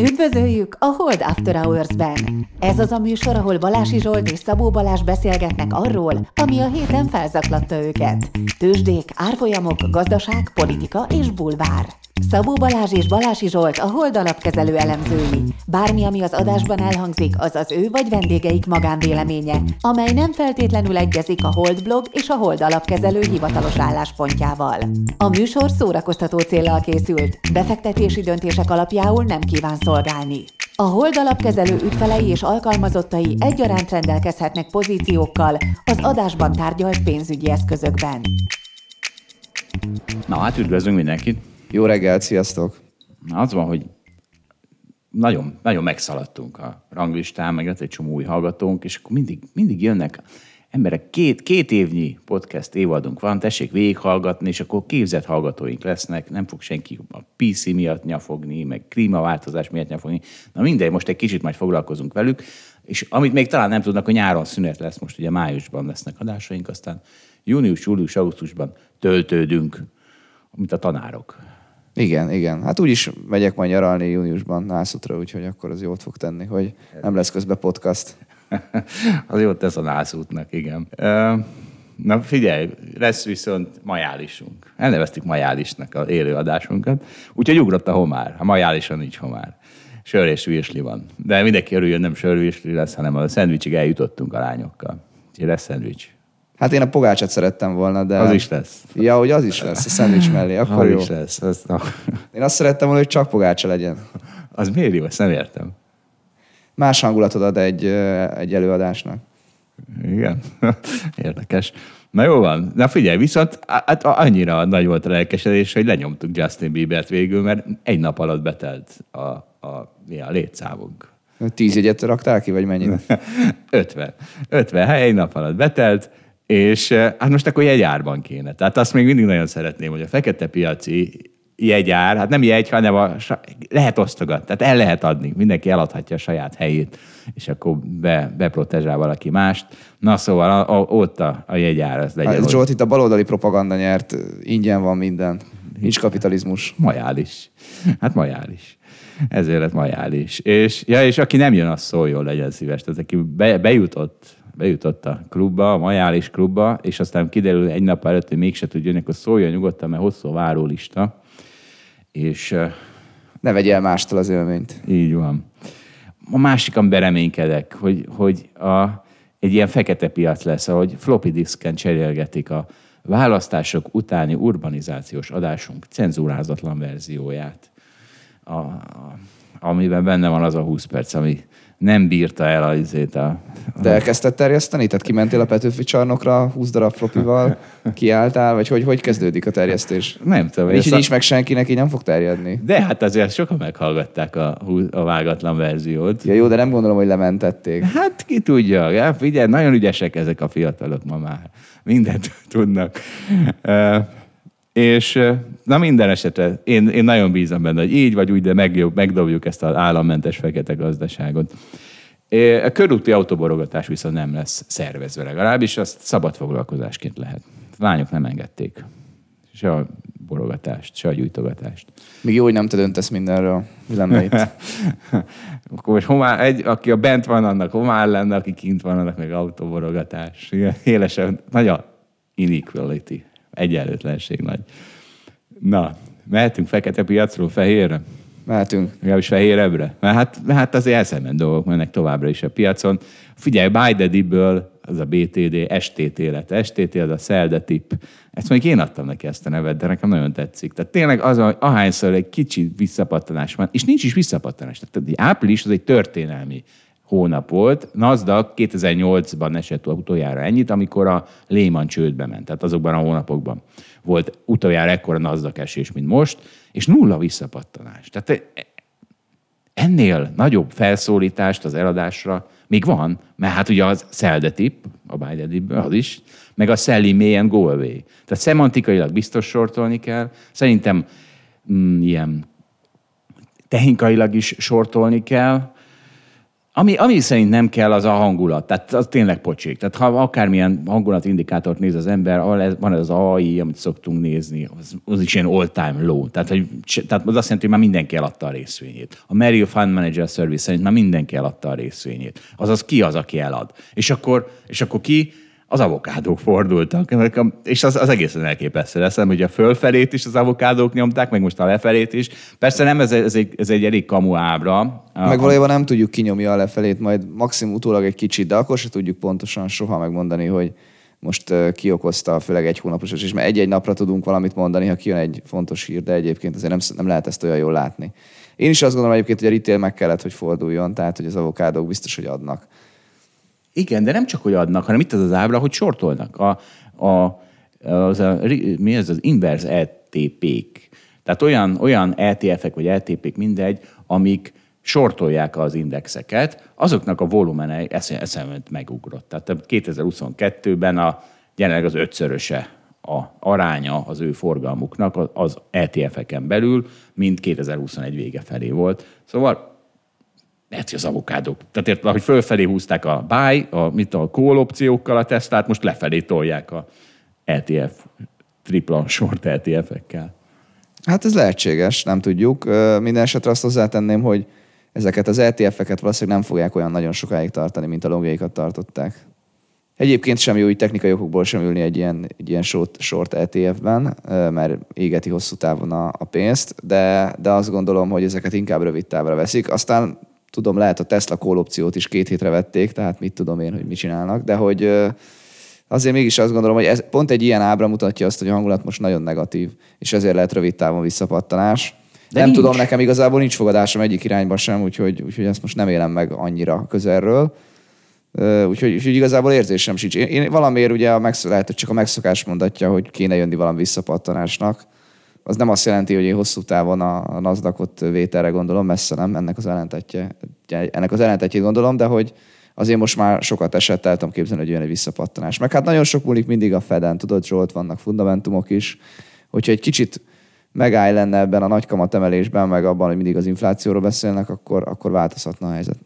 Üdvözöljük a Hold After Hours-ben! Ez az a műsor, ahol Balási Zsolt és Szabó Balázs beszélgetnek arról, ami a héten felzaklatta őket. Tőzsdék, árfolyamok, gazdaság, politika és bulvár. Szabó Balázs és Balási Zsolt a Hold alapkezelő elemzői. Bármi, ami az adásban elhangzik, az az ő vagy vendégeik magánvéleménye, amely nem feltétlenül egyezik a Hold blog és a Hold alapkezelő hivatalos álláspontjával. A műsor szórakoztató célral készült, befektetési döntések alapjául nem kíván szolgálni. A Hold alapkezelő ügyfelei és alkalmazottai egyaránt rendelkezhetnek pozíciókkal az adásban tárgyalt pénzügyi eszközökben. Na hát üdvözlünk mindenkit! Jó reggelt, sziasztok! Az van, hogy nagyon, nagyon megszaladtunk a ranglistán, meg egy csomó új hallgatónk, és akkor mindig, mindig jönnek emberek, két, két évnyi podcast évadunk van, tessék végighallgatni, és akkor képzett hallgatóink lesznek, nem fog senki a PC miatt nyafogni, meg klímaváltozás miatt nyafogni. Na mindegy, most egy kicsit majd foglalkozunk velük, és amit még talán nem tudnak, hogy nyáron szünet lesz, most ugye májusban lesznek adásaink, aztán június, július, augusztusban töltődünk, mint a tanárok. Igen, igen. Hát úgyis megyek majd nyaralni júniusban Nászutra, úgyhogy akkor az jót fog tenni, hogy nem lesz közben podcast. az jót tesz a Nászútnak, igen. Na figyelj, lesz viszont majálisunk. Elneveztük majálisnak az élőadásunkat, úgyhogy ugrott a homár. A majálison nincs homár. Sör és virsli van. De mindenki örüljön, nem sörvirsli lesz, hanem a szendvicsig eljutottunk a lányokkal. Úgyhogy lesz szendvics. Hát én a pogácsát szerettem volna, de... Az is lesz. Ja, hogy az is lesz a szendvics mellé, akkor az jó. is lesz. Az, na. Én azt szerettem volna, hogy csak pogácsa legyen. Az miért jó? Ezt nem értem. Más hangulatot ad egy, egy előadásnak. Igen, érdekes. Na jó van. Na figyelj, viszont hát annyira nagy volt a lelkesedés, hogy lenyomtuk Justin Biebert végül, mert egy nap alatt betelt a, a, mi a létszámunk. Tíz jegyet raktál ki, vagy mennyit? 50. 50 hely egy nap alatt betelt, és hát most akkor jegyárban kéne. Tehát azt még mindig nagyon szeretném, hogy a fekete piaci jegyár, hát nem jegy, hanem a, lehet osztogatni, tehát el lehet adni, mindenki eladhatja a saját helyét, és akkor be, beprotezsál valaki mást. Na szóval a, a, ott a, a jegyár, az legyen. Hát, Zsolt, itt a baloldali propaganda nyert, ingyen van minden, nincs kapitalizmus. Majális. Hát majális. Ezért lett majális. És, ja, és aki nem jön, az szóljon, legyen szíves. Tehát aki be, bejutott bejutott a klubba, a majális klubba, és aztán kiderül egy nap előtt, hogy mégse tud jönni, akkor szóljon nyugodtan, mert hosszú várólista. És, ne vegye el mástól az élményt. Így van. A másikan bereménykedek, hogy, hogy a, egy ilyen fekete piac lesz, ahogy floppy diszken cserélgetik a választások utáni urbanizációs adásunk cenzúrázatlan verzióját, a, a, amiben benne van az a 20 perc, ami nem bírta el a, izét a... De elkezdted terjeszteni? Tehát kimentél a Petőfi csarnokra 20 darab flopival, kiálltál, vagy hogy, hogy kezdődik a terjesztés? Nem tudom. Így nincs meg senkinek, így nem fog terjedni. De hát azért sokan meghallgatták a, a vágatlan verziót. Ja, jó, de nem gondolom, hogy lementették. Hát ki tudja. Ja, figyelj, nagyon ügyesek ezek a fiatalok ma már. Mindent tudnak. És na minden esetre én, én nagyon bízom benne, hogy így vagy úgy, de megjobb, megdobjuk ezt az állammentes fekete gazdaságot. A körúti autóborogatás viszont nem lesz szervezve legalábbis, azt szabad foglalkozásként lehet. Lányok nem engedték. Se a borogatást, se a gyújtogatást. Még jó, hogy nem te döntesz mindenről. Mi lenne itt? Akkor most homár, egy, aki a bent van, annak homár lenne, aki kint van, annak meg autóborogatás. Élesen, nagy a inequality egyenlőtlenség nagy. Na, mehetünk fekete piacról fehérre? Mehetünk. Legalábbis fehérebbre? Mert hát, hát azért elszement dolgok mennek továbbra is a piacon. Figyelj, Biden-ből az a BTD, STT lett. STT az a Selde tip. Ezt még én adtam neki ezt a nevet, de nekem nagyon tetszik. Tehát tényleg az, hogy ahányszor egy kicsi visszapattanás van, és nincs is visszapattanás. Tehát április az egy történelmi hónap volt. Nasdaq 2008-ban esett utoljára ennyit, amikor a Lehman csődbe ment. Tehát azokban a hónapokban volt utoljára ekkora Nasdaq esés, mint most, és nulla visszapattanás. Tehát ennél nagyobb felszólítást az eladásra még van, mert hát ugye az sell tip, a buy the az is, meg a sell may and go away. Tehát szemantikailag biztos sortolni kell. Szerintem mm, ilyen technikailag is sortolni kell, Ami, ami szerint nem kell, az a hangulat. Tehát az tényleg pocsék. Tehát ha akármilyen hangulatindikátort néz az ember, van ez az AI, amit szoktunk nézni, az, az is ilyen all-time low. Tehát, hogy, tehát az azt jelenti, hogy már mindenki eladta a részvényét. A Merrill Fund Manager Service szerint már mindenki eladta a részvényét. Azaz ki az, aki elad? És akkor, és akkor ki? Az avokádók fordultak, és az, az egészen elképesztő lesz, hogy a fölfelét is az avokádók nyomták, meg most a lefelét is. Persze nem, ez, ez, egy, ez egy elég kamu ábra. Meg valójában nem tudjuk kinyomni a lefelét, majd maximum utólag egy kicsit, de akkor se tudjuk pontosan soha megmondani, hogy most ki okozta, főleg egy hónapos és mert egy-egy napra tudunk valamit mondani, ha kijön egy fontos hír, de egyébként azért nem, nem lehet ezt olyan jól látni. Én is azt gondolom egyébként, hogy a retail meg kellett, hogy forduljon, tehát hogy az avokádók biztos, hogy adnak. Igen, de nem csak, hogy adnak, hanem itt az az ábra, hogy sortolnak. A, a, az a, mi ez az inverse ETP-k. Tehát olyan, olyan ETF-ek vagy ETP-k mindegy, amik sortolják az indexeket, azoknak a volumene eszemét megugrott. Tehát 2022-ben a, jelenleg az ötszöröse a aránya az ő forgalmuknak az ETF-eken belül, mint 2021 vége felé volt. Szóval lehet, hogy az avokádók. Tehát érted, hogy fölfelé húzták a buy, a, mit a call opciókkal a tesztát, most lefelé tolják a ETF, tripla short ETF-ekkel. Hát ez lehetséges, nem tudjuk. Minden esetre azt hozzátenném, hogy ezeket az ETF-eket valószínűleg nem fogják olyan nagyon sokáig tartani, mint a longjaikat tartották. Egyébként sem jó úgy technikai okokból sem ülni egy ilyen, egy ilyen short, short ETF-ben, mert égeti hosszú távon a, a pénzt, de, de azt gondolom, hogy ezeket inkább rövid távra veszik. Aztán tudom, lehet a Tesla call opciót is két hétre vették, tehát mit tudom én, hogy mit csinálnak, de hogy azért mégis azt gondolom, hogy ez pont egy ilyen ábra mutatja azt, hogy a hangulat most nagyon negatív, és ezért lehet rövid távon visszapattanás. De nem nincs. tudom, nekem igazából nincs fogadásom egyik irányba sem, úgyhogy, úgyhogy ezt most nem élem meg annyira közelről. Úgyhogy, úgyhogy igazából érzésem sincs. Én, én valamiért ugye a megsz, lehet, hogy csak a megszokás mondatja, hogy kéne jönni valami visszapattanásnak az nem azt jelenti, hogy én hosszú távon a NASDAQ-ot vételre gondolom, messze nem, ennek az ellentetje, ennek az ellentetjét gondolom, de hogy azért most már sokat esett, el tudom képzelni, hogy jön egy visszapattanás. Meg hát nagyon sok múlik mindig a Feden, tudod, Zsolt, vannak fundamentumok is, hogyha egy kicsit megáll lenne ebben a nagy kamatemelésben, meg abban, hogy mindig az inflációról beszélnek, akkor, akkor változhatna a helyzet.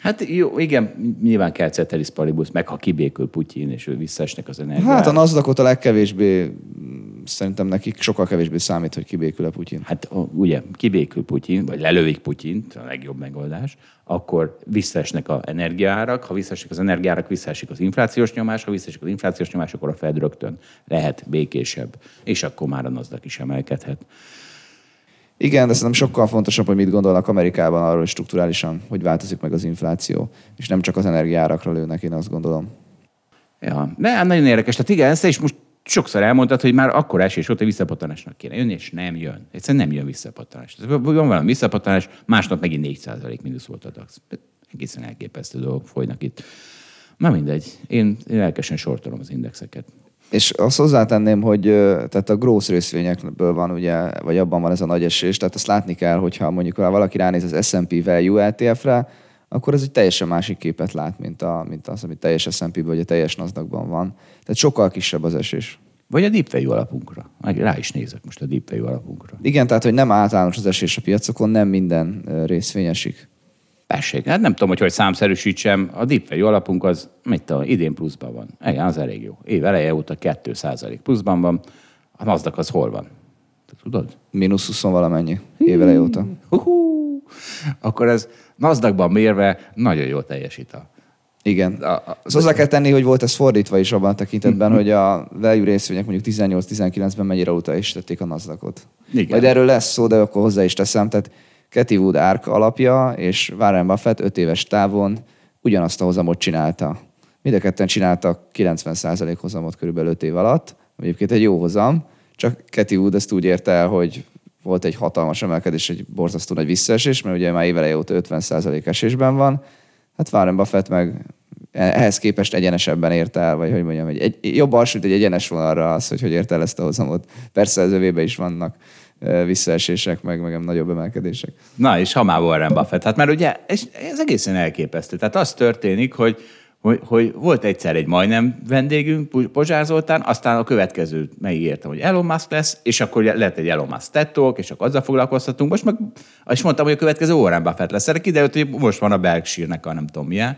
Hát jó, igen, nyilván kell ceteris paribus, meg ha kibékül Putyin, és ő visszaesnek az energiát. Hát a nasdaq a legkevésbé szerintem nekik sokkal kevésbé számít, hogy kibékül a Putyin. Hát ugye, kibékül Putyin, vagy lelövik Putyint, a legjobb megoldás, akkor visszaesnek az energiárak, ha visszaesnek az energiárak, visszaesik az inflációs nyomás, ha visszaesik az inflációs nyomás, akkor a Fed rögtön lehet békésebb, és akkor már a NASDAQ is emelkedhet. Igen, de szerintem sokkal fontosabb, hogy mit gondolnak Amerikában arról, hogy strukturálisan, hogy változik meg az infláció, és nem csak az energiárakra lőnek, én azt gondolom. Ja, de hát nagyon érdekes. Tehát igen, is most sokszor elmondtad, hogy már akkor esés volt, hogy visszapattanásnak kéne jönni, és nem jön. Egyszerűen nem jön visszapattanás. Van valami visszapattanás, másnap megint 4% mínusz volt a DAX. Egészen elképesztő dolgok folynak itt. Na mindegy, én, én lelkesen sortolom az indexeket. És azt hozzátenném, hogy tehát a grossz részvényekből van ugye, vagy abban van ez a nagy esés, tehát azt látni kell, hogyha mondjuk ha valaki ránéz az S&P Value ETF-re, akkor ez egy teljesen másik képet lát, mint, a, mint az, ami teljes S&P vagy a teljes nasdaq van. Tehát sokkal kisebb az esés. Vagy a deepvalue alapunkra. Rá is nézek most a deepvalue alapunkra. Igen, tehát hogy nem általános az esés a piacokon, nem minden részvény esik. Tessék, hát nem tudom, hogy hogy számszerűsítsem. A deepvalue alapunk az, mit tudom, idén pluszban van. Igen, az elég jó. Év eleje óta 2% pluszban van. A NASDAQ az hol van? Te tudod? Mínusz 20 valamennyi év eleje óta. Akkor ez NASDAQ-ban mérve nagyon jól teljesít a igen. A, a, az hozzá kell tenni, hogy volt ez fordítva is abban a tekintetben, mhm. hogy a value részvények mondjuk 18-19-ben mennyire utasítotték a nasdaq Igen. Majd erről lesz szó, de akkor hozzá is teszem. Tehát Cathy Wood Ark alapja és Warren Buffett 5 éves távon ugyanazt a hozamot csinálta. Mind a ketten csináltak 90% hozamot körülbelül 5 év alatt, egyébként egy jó hozam, csak Cathy Wood ezt úgy érte el, hogy volt egy hatalmas emelkedés, egy borzasztó nagy visszaesés, mert ugye már éveleje óta 50% esésben van. Hát Warren Buffett meg ehhez képest egyenesebben érte el, vagy hogy mondjam, egy, egy jobb alsult egy egyenes vonalra az, hogy hogy érte el ezt a hozamot. Persze az övébe is vannak visszaesések, meg, meg nagyobb emelkedések. Na, és ha már Warren Buffett, hát már ugye ez, ez egészen elképesztő. Tehát az történik, hogy hogy, hogy volt egyszer egy majdnem vendégünk, Pozsár Zoltán, aztán a következőt megígértem, hogy Elon Musk lesz, és akkor lett egy Elon Musk tettok, és akkor azzal foglalkoztatunk. Most meg, és mondtam, hogy a következő Warren Buffett lesz. Erre kiderült, hogy most van a Berkshire-nek a nem tudom milyen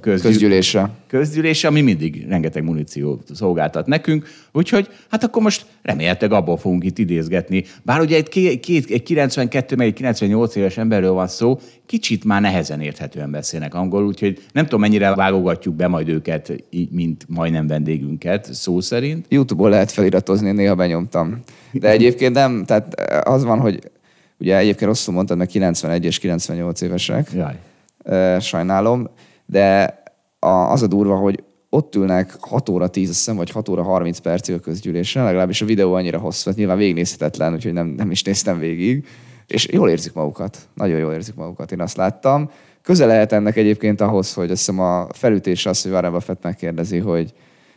közgyű... közgyűlésre. közgyűlésre, ami mindig rengeteg muníciót szolgáltat nekünk. Úgyhogy hát akkor most remélhetőleg abból fogunk itt idézgetni. Bár ugye egy, két, egy 92, meg egy 98 éves emberről van szó, kicsit már nehezen érthetően beszélnek angolul, úgyhogy nem tudom, mennyire vágogatjuk be majd őket, mint majdnem vendégünket, szó szerint. YouTube-ból lehet feliratozni, néha benyomtam. De egyébként nem, tehát az van, hogy ugye egyébként rosszul mondtad, mert 91 és 98 évesek. Jaj. Sajnálom de a, az a durva, hogy ott ülnek 6 óra 10, azt hiszem, vagy 6 óra 30 percig a közgyűlésen, legalábbis a videó annyira hosszú, hát nyilván végignézhetetlen, úgyhogy nem, nem is néztem végig, és jól érzik magukat, nagyon jól érzik magukat, én azt láttam. Köze lehet ennek egyébként ahhoz, hogy azt hiszem a felütés az, hogy Warren Buffett megkérdezi, hogy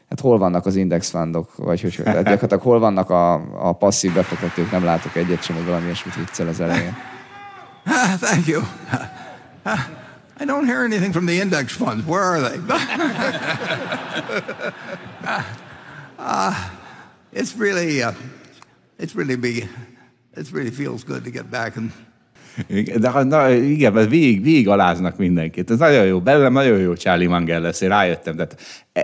hát hol vannak az index fundok, vagy hogy hát gyakorlatilag hol vannak a, a passzív befektetők, nem látok egyet sem, hogy valami ilyesmit viccel az elején. Thank you. I don't hear anything from the index funds. Where are they? uh, it's really, uh, it's really be, it really feels good to get back and de, na, igen, mert végig, végig aláznak mindenkit. Ez nagyon jó. Belőlem nagyon jó Charlie Munger lesz, én rájöttem. Tehát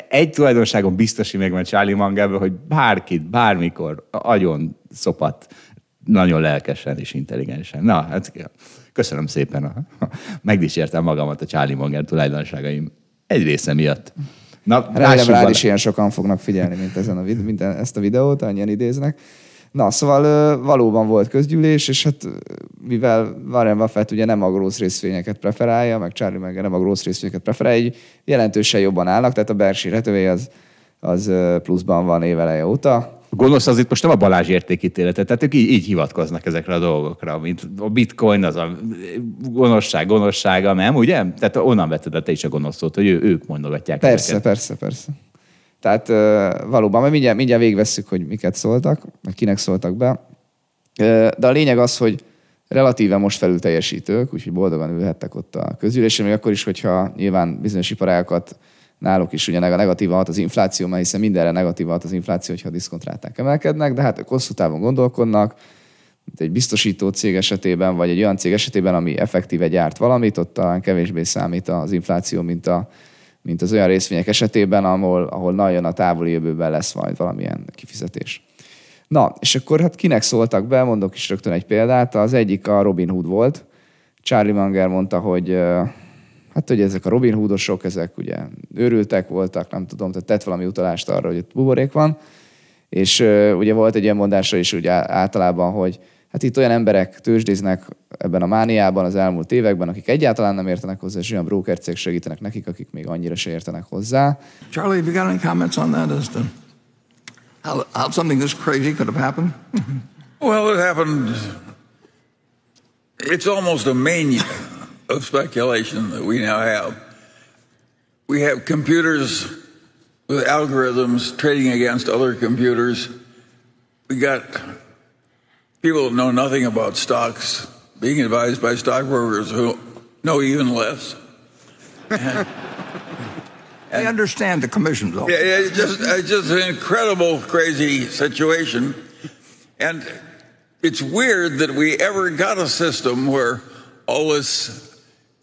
egy tulajdonságon biztos, hogy megvan Charlie Mangerben, hogy bárkit, bármikor agyon szopat nagyon lelkesen és intelligensen. Na, hát Köszönöm szépen, megdicsértem magamat a Charlie Munger tulajdonságaim egy része miatt. Na, Remélem rád is ilyen sokan fognak figyelni, mint ezen a, minden, ezt a videót, annyian idéznek. Na, szóval valóban volt közgyűlés, és hát mivel Warren Buffett ugye nem a grossz részvényeket preferálja, meg Charlie Munger nem a grossz részvényeket preferálja, így jelentősen jobban állnak, tehát a Berkshire Hathaway az, az pluszban van éveleje óta, a gonosz az itt most nem a Balázs értékítélete, tehát ők így, így hivatkoznak ezekre a dolgokra, mint a bitcoin, az a gonoszság, gonoszsága, nem, ugye? Tehát onnan vetted te is a gonoszot, hogy ő, ők mondogatják Persze, ezeket. persze, persze. Tehát valóban, mert mindjárt, mindjárt végvesszük, hogy miket szóltak, meg kinek szóltak be. De a lényeg az, hogy relatíve most felül teljesítők, úgyhogy boldogan ülhettek ott a közülésen, még akkor is, hogyha nyilván bizonyos iparágokat náluk is ugye a negatív hat az infláció, mert hiszen mindenre negatív hat az infláció, hogyha a diszkontráták emelkednek, de hát ők hosszú távon gondolkodnak, mint egy biztosító cég esetében, vagy egy olyan cég esetében, ami effektíve gyárt valamit, ott talán kevésbé számít az infláció, mint, a, mint az olyan részvények esetében, ahol, ahol nagyon a távoli jövőben lesz majd valamilyen kifizetés. Na, és akkor hát kinek szóltak be, mondok is rögtön egy példát. Az egyik a Robin Hood volt. Charlie Munger mondta, hogy hát hogy ezek a Robin Hoodosok, ezek ugye őrültek voltak, nem tudom, tehát tett valami utalást arra, hogy itt buborék van, és uh, ugye volt egy ilyen mondása is ugye általában, hogy hát itt olyan emberek tőzsdéznek ebben a mániában az elmúlt években, akik egyáltalán nem értenek hozzá, és olyan brokercég segítenek nekik, akik még annyira se értenek hozzá. Charlie, have you got any comments on that as to how, how something this crazy could have happened? well, it happened. It's almost a mania. Of speculation that we now have. We have computers with algorithms trading against other computers. We got people that know nothing about stocks being advised by stockbrokers who know even less. and, I understand the commissions. Yeah, it's just, it's just an incredible, crazy situation. And it's weird that we ever got a system where all this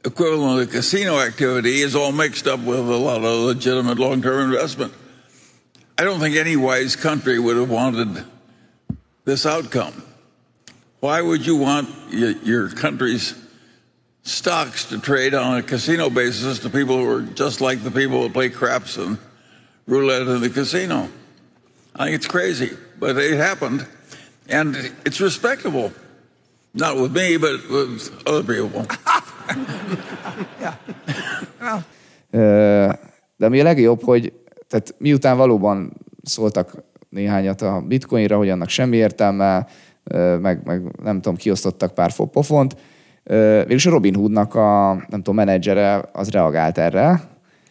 equivalent of casino activity is all mixed up with a lot of legitimate long term investment. I don't think any wise country would have wanted this outcome. Why would you want your country's stocks to trade on a casino basis to people who are just like the people who play craps and roulette in the casino? I think it's crazy, but it happened, and it's respectable. Not with me, but with other people. De ami a legjobb, hogy tehát miután valóban szóltak néhányat a bitcoinra, hogy annak semmi értelme, meg, meg nem tudom, kiosztottak pár pofont, végülis a Robin Hoodnak a, nem tudom, menedzsere az reagált erre.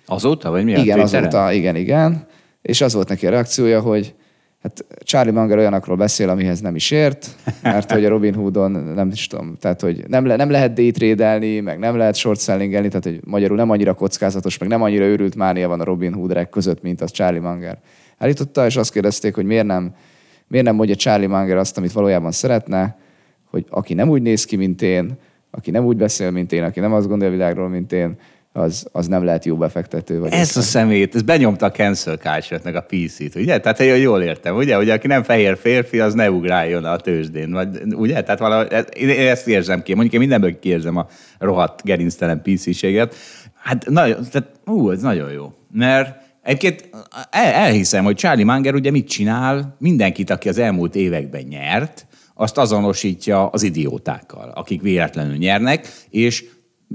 Azóta, vagy mi Igen, azóta, igen, igen. És az volt neki a reakciója, hogy Hát Charlie Munger olyanokról beszél, amihez nem is ért, mert hogy a Robin Hoodon nem is tudom, tehát hogy nem, le, nem lehet daytradelni, meg nem lehet short sellingelni, tehát hogy magyarul nem annyira kockázatos, meg nem annyira őrült mánia van a Robin Hood között, mint az Charlie Munger. Állította, és azt kérdezték, hogy miért nem, miért nem mondja Charlie Munger azt, amit valójában szeretne, hogy aki nem úgy néz ki, mint én, aki nem úgy beszél, mint én, aki nem azt gondolja a világról, mint én, az, az nem lehet jó befektető. Vagy ez a szemét, ez benyomta a cancel culture a PC-t, ugye? Tehát hogy jól értem, ugye? Hogy aki nem fehér férfi, az ne ugráljon a tőzsdén, vagy, ugye? Tehát valahogy, én ezt érzem ki. Mondjuk én mindenből kiérzem a rohadt gerinctelen PC-séget. Hát nagyon, tehát, ú, ez nagyon jó. Mert Egyébként el, elhiszem, hogy Charlie Munger ugye mit csinál? Mindenkit, aki az elmúlt években nyert, azt azonosítja az idiótákkal, akik véletlenül nyernek, és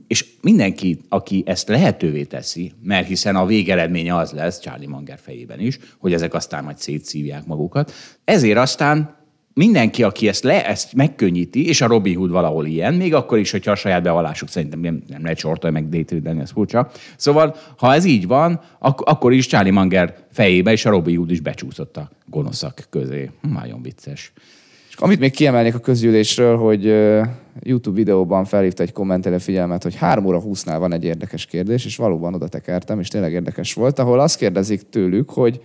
és mindenki, aki ezt lehetővé teszi, mert hiszen a végeredménye az lesz, Charlie Munger fejében is, hogy ezek aztán majd szétszívják magukat, ezért aztán mindenki, aki ezt, le, ezt megkönnyíti, és a Robin Hood valahol ilyen, még akkor is, hogyha a saját bevallásuk szerintem nem, nem lehet sortolni, meg détődni, ez furcsa. Szóval, ha ez így van, ak- akkor is Charlie Munger fejébe, és a Robin Hood is becsúszott a gonoszak közé. Nagyon vicces. És amit még kiemelnék a közgyűlésről, hogy YouTube videóban felhívta egy kommentelő figyelmet, hogy 3 óra 20-nál van egy érdekes kérdés, és valóban oda tekertem, és tényleg érdekes volt, ahol azt kérdezik tőlük, hogy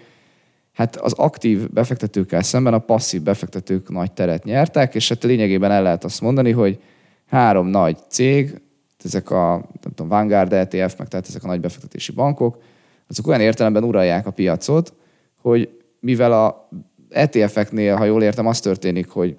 hát az aktív befektetőkkel szemben a passzív befektetők nagy teret nyertek, és hát lényegében el lehet azt mondani, hogy három nagy cég, ezek a nem tudom, Vanguard ETF, meg tehát ezek a nagy befektetési bankok, azok olyan értelemben uralják a piacot, hogy mivel a ETF-eknél, ha jól értem, az történik, hogy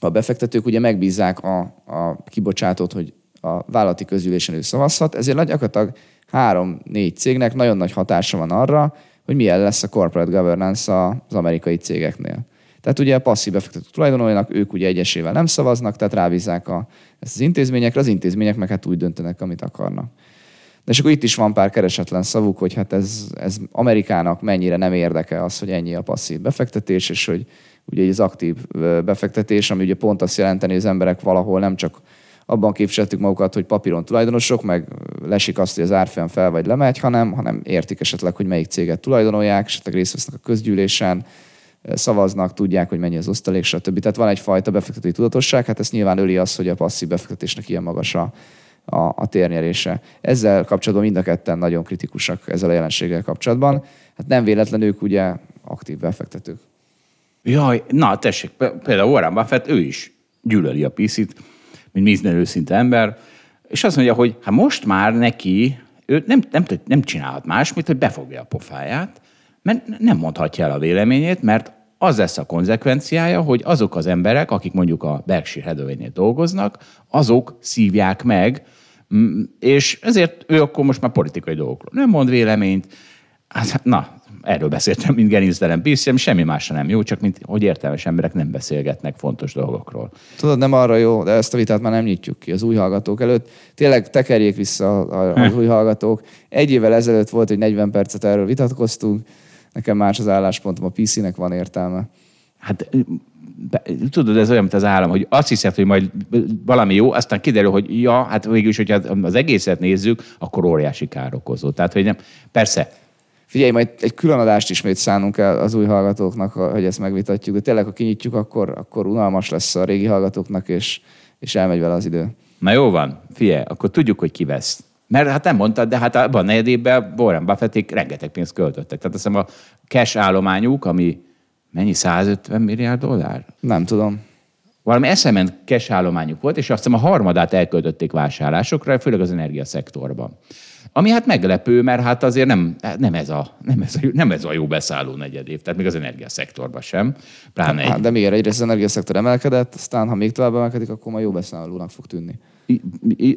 a befektetők ugye megbízzák a, a kibocsátót, hogy a vállalati közülésen ő szavazhat, ezért gyakorlatilag három-négy cégnek nagyon nagy hatása van arra, hogy milyen lesz a corporate governance az amerikai cégeknél. Tehát ugye a passzív befektető tulajdonoljanak, ők ugye egyesével nem szavaznak, tehát rábízzák a, ezt az intézményekre, az intézmények meg hát úgy döntenek, amit akarnak. De és akkor itt is van pár keresetlen szavuk, hogy hát ez, ez Amerikának mennyire nem érdeke az, hogy ennyi a passzív befektetés, és hogy ugye az aktív befektetés, ami ugye pont azt jelenteni, hogy az emberek valahol nem csak abban képviseltük magukat, hogy papíron tulajdonosok, meg lesik azt, hogy az árfolyam fel vagy lemegy, hanem, hanem értik esetleg, hogy melyik céget tulajdonolják, esetleg részt vesznek a közgyűlésen, szavaznak, tudják, hogy mennyi az osztalék, stb. Tehát van egyfajta befektetői tudatosság, hát ezt nyilván öli az, hogy a passzív befektetésnek ilyen magas a, a, a térnyerése. Ezzel kapcsolatban mind a ketten nagyon kritikusak ezzel a jelenséggel kapcsolatban. Hát nem véletlen ők ugye aktív befektetők. Jaj, na tessék, például Warren Buffett, ő is gyűlöli a piszit, mint minden őszinte ember, és azt mondja, hogy hát most már neki, ő nem, nem, nem csinálhat más, mint hogy befogja a pofáját, mert nem mondhatja el a véleményét, mert az lesz a konzekvenciája, hogy azok az emberek, akik mondjuk a Berkshire hathaway dolgoznak, azok szívják meg, és ezért ő akkor most már politikai dolgokról nem mond véleményt. Hát, na, erről beszéltem, mint gerinctelen piszem, semmi másra nem jó, csak mint hogy értelmes emberek nem beszélgetnek fontos dolgokról. Tudod, nem arra jó, de ezt a vitát már nem nyitjuk ki az új hallgatók előtt. Tényleg tekerjék vissza az új hallgatók. Egy évvel ezelőtt volt, hogy 40 percet erről vitatkoztunk, nekem más az álláspontom, a PC-nek van értelme. Hát tudod, ez olyan, mint az állam, hogy azt hiszed, hogy majd valami jó, aztán kiderül, hogy ja, hát végülis, hogyha az egészet nézzük, akkor óriási kár okozó. Tehát, hogy nem, persze, Figyelj, majd egy külön adást ismét szánunk el az új hallgatóknak, hogy ezt megvitatjuk, de tényleg, ha kinyitjuk, akkor, akkor unalmas lesz a régi hallgatóknak, és, és elmegy vele az idő. Na jó van, figyelj, akkor tudjuk, hogy ki vesz. Mert hát nem mondtad, de hát abban a negyedében Warren Buffették rengeteg pénzt költöttek. Tehát azt hiszem a cash állományuk, ami mennyi, 150 milliárd dollár? Nem tudom. Valami eszement cash állományuk volt, és azt hiszem a harmadát elköltötték vásárlásokra, főleg az energiaszektorban. Ami hát meglepő, mert hát azért nem, nem, ez, a, nem, ez, a, nem ez a jó beszálló negyedév, tehát még az energiaszektorban sem. Pláne hát, egy... De miért? Egyrészt az energiaszektor emelkedett, aztán ha még tovább emelkedik, akkor majd jó beszállónak fog tűnni.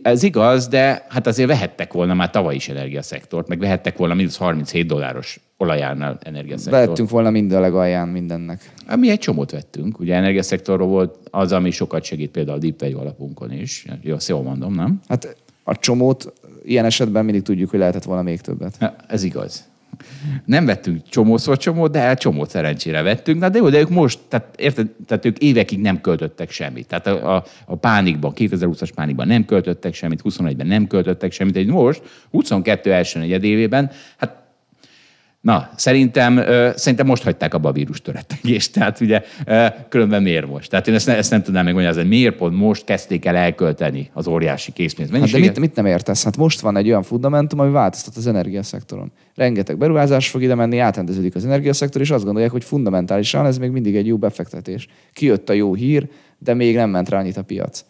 Ez igaz, de hát azért vehettek volna már tavaly is energiaszektort, meg vehettek volna mínusz 37 dolláros olajárnál energiaszektort. Vettünk volna minden a legalján mindennek. Hát mi egy csomót vettünk. Ugye energiaszektorról volt az, ami sokat segít például a Deep alapunkon is. Jó, jól mondom, nem? Hát a csomót ilyen esetben mindig tudjuk, hogy lehetett volna még többet. Ja, ez igaz. Nem vettünk csomószor csomót, de hát csomót szerencsére vettünk. Na de jó, de ők most, tehát, érted, tehát ők évekig nem költöttek semmit. Tehát a, a, a pánikban, 2020-as pánikban nem költöttek semmit, 21-ben nem költöttek semmit, egy most, 22 első negyedévében, hát Na, szerintem, szerintem most hagyták abba a vírus töretegést. Tehát ugye különben miért most? Tehát én ezt, ne, ezt nem tudnám megmagyarázni, miért pont most kezdték el elkölteni az óriási készpénz Hát de mit, mit nem értesz? Hát most van egy olyan fundamentum, ami változtat az energiaszektoron. Rengeteg beruházás fog ide menni, átrendeződik az energiaszektor, és azt gondolják, hogy fundamentálisan ez még mindig egy jó befektetés. Kijött a jó hír, de még nem ment rá annyit a piac.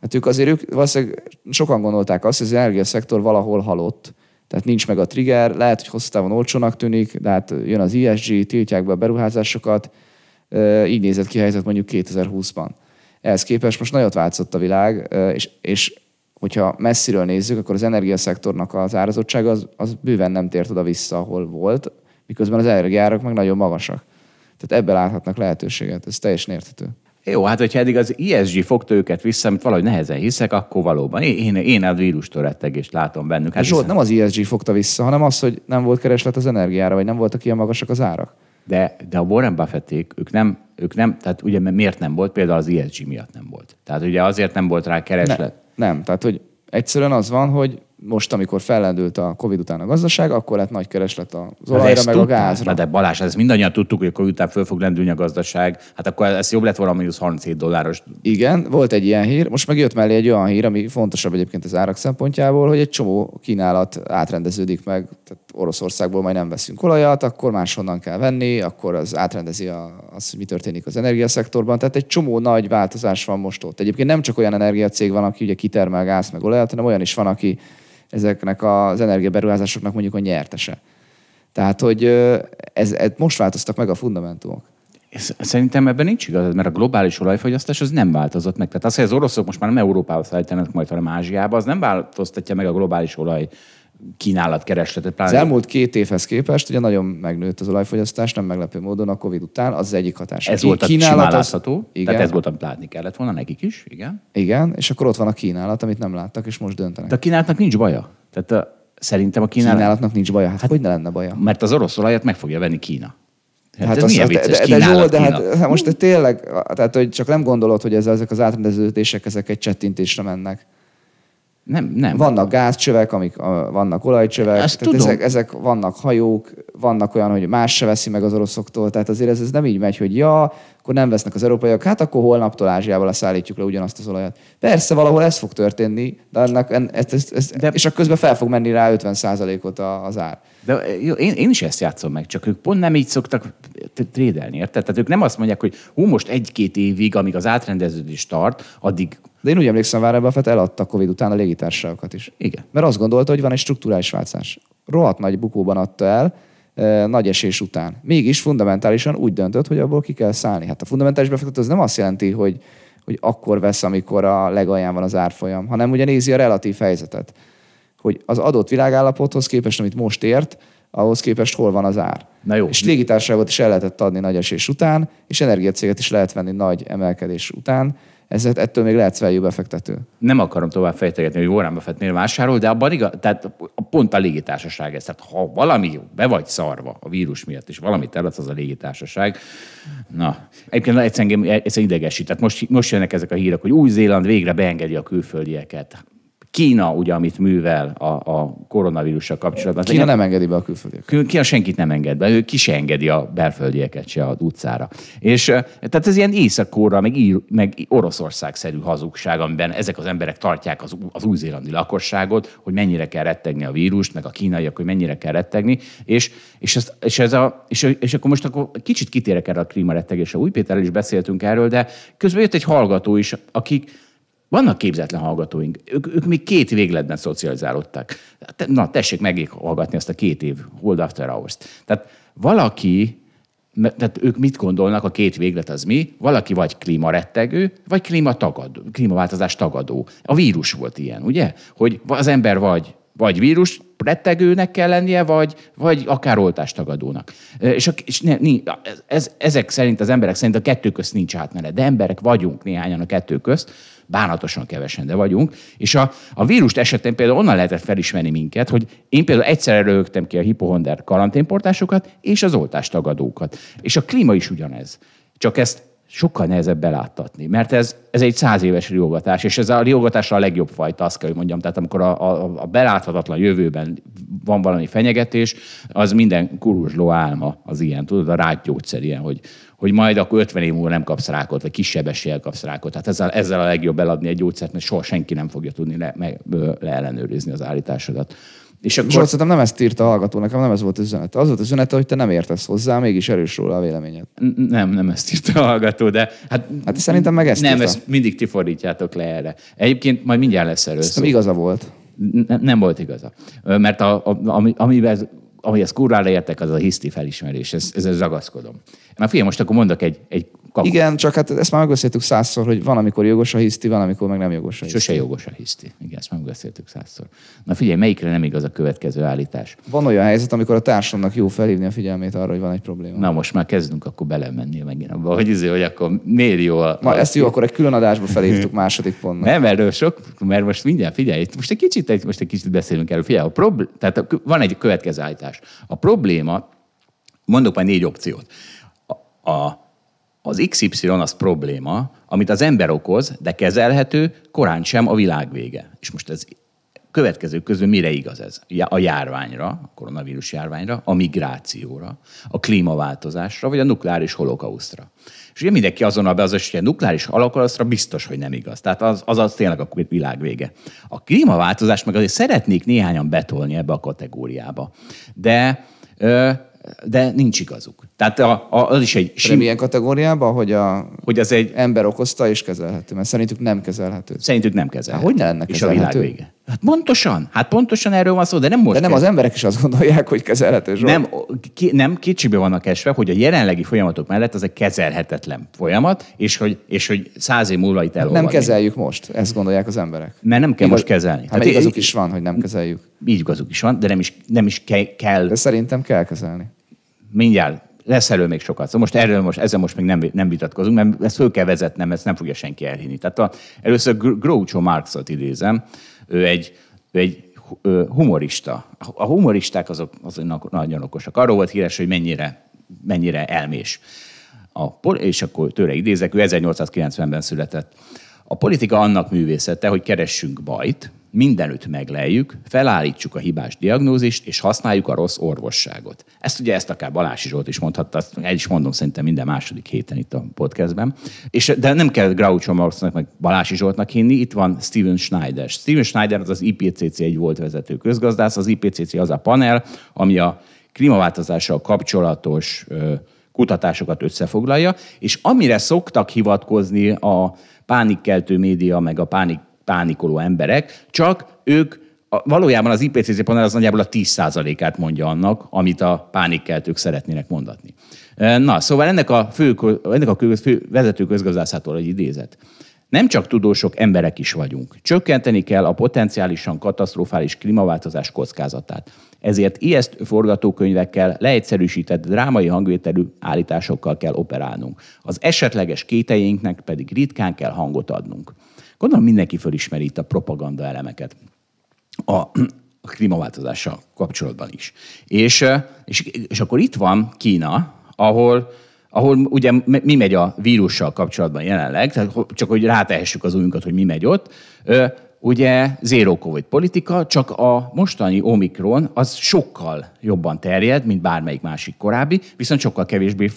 Hát ők azért, ők valószínűleg sokan gondolták azt, hogy az energiaszektor valahol halott. Tehát nincs meg a trigger, lehet, hogy hosszú távon olcsónak tűnik, de hát jön az ESG, tiltják be a beruházásokat, így nézett ki a helyzet mondjuk 2020-ban. Ehhez képest most nagyot változott a világ, és, és hogyha messziről nézzük, akkor az energiaszektornak az árazottsága az, az bőven nem tért oda vissza, ahol volt, miközben az energiárak meg nagyon magasak. Tehát ebben láthatnak lehetőséget, ez teljesen érthető. Jó, hát hogyha eddig az ESG fogta őket vissza, amit valahogy nehezen hiszek, akkor valóban. Én, én, a vírus törettegést látom bennük. Hát Zsolt, hiszen- nem az ESG fogta vissza, hanem az, hogy nem volt kereslet az energiára, vagy nem voltak ilyen magasak az árak. De, de a Warren Buffették, ők nem, ők nem, tehát ugye miért nem volt? Például az ESG miatt nem volt. Tehát ugye azért nem volt rá Ne, kereslet. nem, tehát hogy egyszerűen az van, hogy most, amikor fellendült a Covid után a gazdaság, akkor lett nagy kereslet az olajra, meg a tudták. gázra. De Balázs, ez mindannyian tudtuk, hogy akkor után föl fog lendülni a gazdaság. Hát akkor ez jobb lett volna mínusz 37 dolláros. Igen, volt egy ilyen hír. Most meg jött mellé egy olyan hír, ami fontosabb egyébként az árak szempontjából, hogy egy csomó kínálat átrendeződik meg. Tehát Oroszországból majd nem veszünk olajat, akkor máshonnan kell venni, akkor az átrendezi a, az, hogy mi történik az energiaszektorban. Tehát egy csomó nagy változás van most ott. Egyébként nem csak olyan energiacég van, aki ugye kitermel gáz meg olajat, hanem olyan is van, aki ezeknek az energiaberuházásoknak mondjuk a nyertese. Tehát, hogy ez, ez, most változtak meg a fundamentumok. Szerintem ebben nincs igazad, mert a globális olajfogyasztás az nem változott meg. Tehát az, hogy az oroszok most már nem Európába szállítanak majd, hanem Ázsiába, az nem változtatja meg a globális olaj kínálat keresletet. Az Pláne elmúlt két évhez képest ugye nagyon megnőtt az olajfogyasztás, nem meglepő módon a Covid után, az az egyik hatás. ez volt a kínálat az- Igen, tehát ez volt, amit látni kellett volna nekik is, igen. igen, és akkor ott van a kínálat, amit nem láttak, és most döntenek. De a kínálatnak nincs baja. Tehát a, szerintem a kínálat, Kínálatnak nincs baja. Hát, hát hogy ne lenne baja? mert az orosz olajat meg fogja venni Kína. Hát, hát ez azt- milyen de, vicces, de, de, kínálat, Zsolt, de Kína. hát, hát most te tényleg, tehát hogy csak nem gondolod, hogy ez, ezek az átrendeződések, ezek egy csettintésre mennek. Nem, nem. Vannak gázcsövek, amik a, vannak olajcsövek, Ezt tehát tudom. ezek, ezek, vannak hajók, vannak olyan, hogy más se veszi meg az oroszoktól, tehát azért ez, ez nem így megy, hogy ja, akkor nem vesznek az európaiak, hát akkor holnaptól Ázsiából leszállítjuk le ugyanazt az olajat. Persze valahol ez fog történni, de ennek, en, ez, ez, ez, De- és akkor közben fel fog menni rá 50%-ot a- az ár. De jó, én, én is ezt játszom meg, csak ők pont nem így szoktak trédelni, érted? Tehát ők nem azt mondják, hogy hú, most egy-két évig, amíg az átrendeződés tart, addig De én úgy emlékszem, Warren Buffett eladta a Covid után a légitársaságokat is. igen. Mert azt gondolta, hogy van egy strukturális változás. Rohadt nagy bukóban adta el, eh, nagy esés után. Mégis fundamentálisan úgy döntött, hogy abból ki kell szállni. Hát a fundamentális befektető az nem azt jelenti, hogy, hogy akkor vesz, amikor a legalján van az árfolyam, hanem ugye nézi a relatív helyzetet. Hogy az adott világállapothoz képest, amit most ért, ahhoz képest hol van az ár. Na jó. És légitársaságot is el lehetett adni nagy esés után, és energiacéget is lehet venni nagy emelkedés után. Ez, ettől még lehetsz value befektető. Nem akarom tovább fejtegetni, hogy Warren Buffett miért vásárol, de abban igaz, tehát pont a légitársaság ez. Tehát ha valami be vagy szarva a vírus miatt, és valamit eladsz, az a légitársaság. Na, egyébként engem ez idegesít. Tehát most, most jönnek ezek a hírek, hogy Új-Zéland végre beengedi a külföldieket. Kína, ugye, amit művel a, a koronavírussal kapcsolatban. Kína nem engedi be a külföldiek. Kül- Kína senkit nem enged be, ő ki se engedi a belföldieket se az utcára. És eh, tehát ez ilyen észak meg, meg Oroszország-szerű hazugság, amiben ezek az emberek tartják az, az új-zélandi lakosságot, hogy mennyire kell rettegni a vírust, meg a kínaiak, hogy mennyire kell rettegni, és, és, ez, és, ez a, és, és akkor most akkor kicsit kitérek erre a klímarettegésre. Új Péterrel is beszéltünk erről, de közben jött egy hallgató is, akik vannak képzetlen hallgatóink. Ők, ők még két végletben szocializálódtak. Na, tessék meghallgatni ezt a két év Hold After Hours-t. Tehát valaki, tehát ők mit gondolnak, a két véglet az mi? Valaki vagy klímarettegő, vagy klímatagadó, klímaváltozás tagadó. A vírus volt ilyen, ugye? Hogy az ember vagy vagy vírus rettegőnek kell lennie, vagy, vagy akár oltástagadónak. És, a, és ne, ez, ezek szerint, az emberek szerint a kettő közt nincs átmenet, de emberek vagyunk néhányan a kettő közt, bánatosan kevesen, de vagyunk. És a, a vírust esetén például onnan lehetett felismerni minket, hogy én például egyszerre rögtem ki a hipohonder karanténportásokat és az oltástagadókat. És a klíma is ugyanez. Csak ezt sokkal nehezebb beláttatni, mert ez, ez egy száz éves riogatás, és ez a riogatásra a legjobb fajta, azt kell, hogy mondjam. Tehát amikor a, a, a beláthatatlan jövőben van valami fenyegetés, az minden kuruzsló álma az ilyen, tudod, a rákgyógyszer ilyen, hogy, hogy majd akkor 50 év múlva nem kapsz rákot, vagy kisebb eséllyel kapsz rákot. Tehát ezzel, ezzel a legjobb eladni egy gyógyszert, mert soha senki nem fogja tudni le, me, leellenőrizni az állításodat. És akkor... Zsolt, szerintem nem ezt írta a hallgató, nekem nem ez volt az üzenete. Az volt az üzenete, hogy te nem értesz hozzá, mégis erős róla a véleményed. Nem, nem ezt írta a hallgató, de hát... Hát szerintem meg ezt Nem, írta. ezt mindig ti fordítjátok le erre. Egyébként majd mindjárt lesz erről Szerintem igaza volt. Nem, nem volt igaza. Mert a, a, ami, amiben amihez kurvára értek, az a hiszti felismerés. Ez, ez, ez ragaszkodom. Na figyelj, most akkor mondok egy, egy Kapu. Igen, csak hát ezt már megbeszéltük százszor, hogy van, amikor jogos a hiszti, van, amikor meg nem jogos a hiszti. Sose jogos a hiszti. Igen, ezt megbeszéltük százszor. Na figyelj, melyikre nem igaz a következő állítás? Van olyan helyzet, amikor a társadalomnak jó felhívni a figyelmét arra, hogy van egy probléma. Na most már kezdünk akkor belemenni megint abba, hogy, izé, hogy akkor miért jó a... Na, ezt jó, akkor egy külön adásba felhívtuk második pontnak. Nem, erről sok, mert most mindjárt figyelj, most egy kicsit, egy, most egy kicsit beszélünk erről. Figyelj, a problé- tehát van egy következő állítás. A probléma, mondok már négy opciót. A, az XY az probléma, amit az ember okoz, de kezelhető, korán sem a világ vége. És most ez következő közül mire igaz ez? A járványra, a koronavírus járványra, a migrációra, a klímaváltozásra, vagy a nukleáris holokausztra. És ugye mindenki azonnal be az, hogy a nukleáris holokausztra biztos, hogy nem igaz. Tehát az, az, az tényleg a világ vége. A klímaváltozást meg azért szeretnék néhányan betolni ebbe a kategóriába. De ö, de nincs igazuk. Tehát a, a, az is egy... Sim... milyen kategóriában, hogy, a hogy az egy ember okozta és kezelhető? Mert szerintük nem kezelhető. Szerintük nem kezelhető. Hát, hogy ne lenne kezelhető? És a világ vége. Hát pontosan, hát pontosan erről van szó, de nem most. De nem kell. az emberek is azt gondolják, hogy kezelhető. Zsolt. Nem, ki, nem kicsibe vannak esve, hogy a jelenlegi folyamatok mellett az egy kezelhetetlen folyamat, és hogy, és hogy száz év múlva itt elolvadni. Nem kezeljük most, ezt gondolják az emberek. Mert nem kell Igaz, most kezelni. Hát igazuk is van, hogy nem kezeljük. Így igazuk is van, de nem is, nem is ke- kell. De szerintem kell kezelni mindjárt lesz erről még sokat. Szóval most erről most, ezzel most még nem, nem vitatkozunk, mert ezt föl kell vezetnem, ezt nem fogja senki elhinni. Tehát a, először Groucho Marxot idézem, ő egy, ő egy humorista. A humoristák azok, azok nagyon okosak. Arról volt híres, hogy mennyire, mennyire elmés. A, és akkor tőle idézek, ő 1890-ben született. A politika annak művészete, hogy keressünk bajt, mindenütt megleljük, felállítsuk a hibás diagnózist, és használjuk a rossz orvosságot. Ezt ugye ezt akár Balási Zsolt is mondhatta, el is mondom szerintem minden második héten itt a podcastben. És, de nem kell Groucho Marxnak, meg Balási Zsoltnak hinni, itt van Steven Schneider. Steven Schneider az az IPCC egy volt vezető közgazdász, az IPCC az a panel, ami a klímaváltozással kapcsolatos kutatásokat összefoglalja, és amire szoktak hivatkozni a pánikkeltő média, meg a pánik pánikoló emberek, csak ők valójában az IPCC panel az nagyjából a 10%-át mondja annak, amit a pánikkeltők szeretnének mondatni. Na, szóval ennek a, fő, ennek a fő vezető közgazdászától egy idézet. Nem csak tudósok, emberek is vagyunk. Csökkenteni kell a potenciálisan katasztrofális klímaváltozás kockázatát. Ezért ijesztő forgatókönyvekkel, leegyszerűsített drámai hangvételű állításokkal kell operálnunk. Az esetleges kételjénknek pedig ritkán kell hangot adnunk. Gondolom mindenki fölismeri itt a propaganda elemeket a, a klímaváltozással kapcsolatban is. És, és, és akkor itt van Kína, ahol ahol ugye mi megy a vírussal kapcsolatban jelenleg, tehát csak hogy rátehessük az újunkat, hogy mi megy ott, ugye zero covid politika, csak a mostani Omikron az sokkal jobban terjed, mint bármelyik másik korábbi, viszont sokkal kevésbé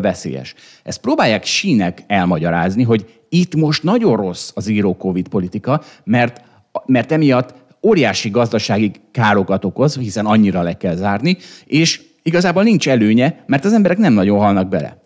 veszélyes. Ezt próbálják sínek elmagyarázni, hogy itt most nagyon rossz az zero covid politika, mert, mert emiatt óriási gazdasági károkat okoz, hiszen annyira le kell zárni, és igazából nincs előnye, mert az emberek nem nagyon halnak bele.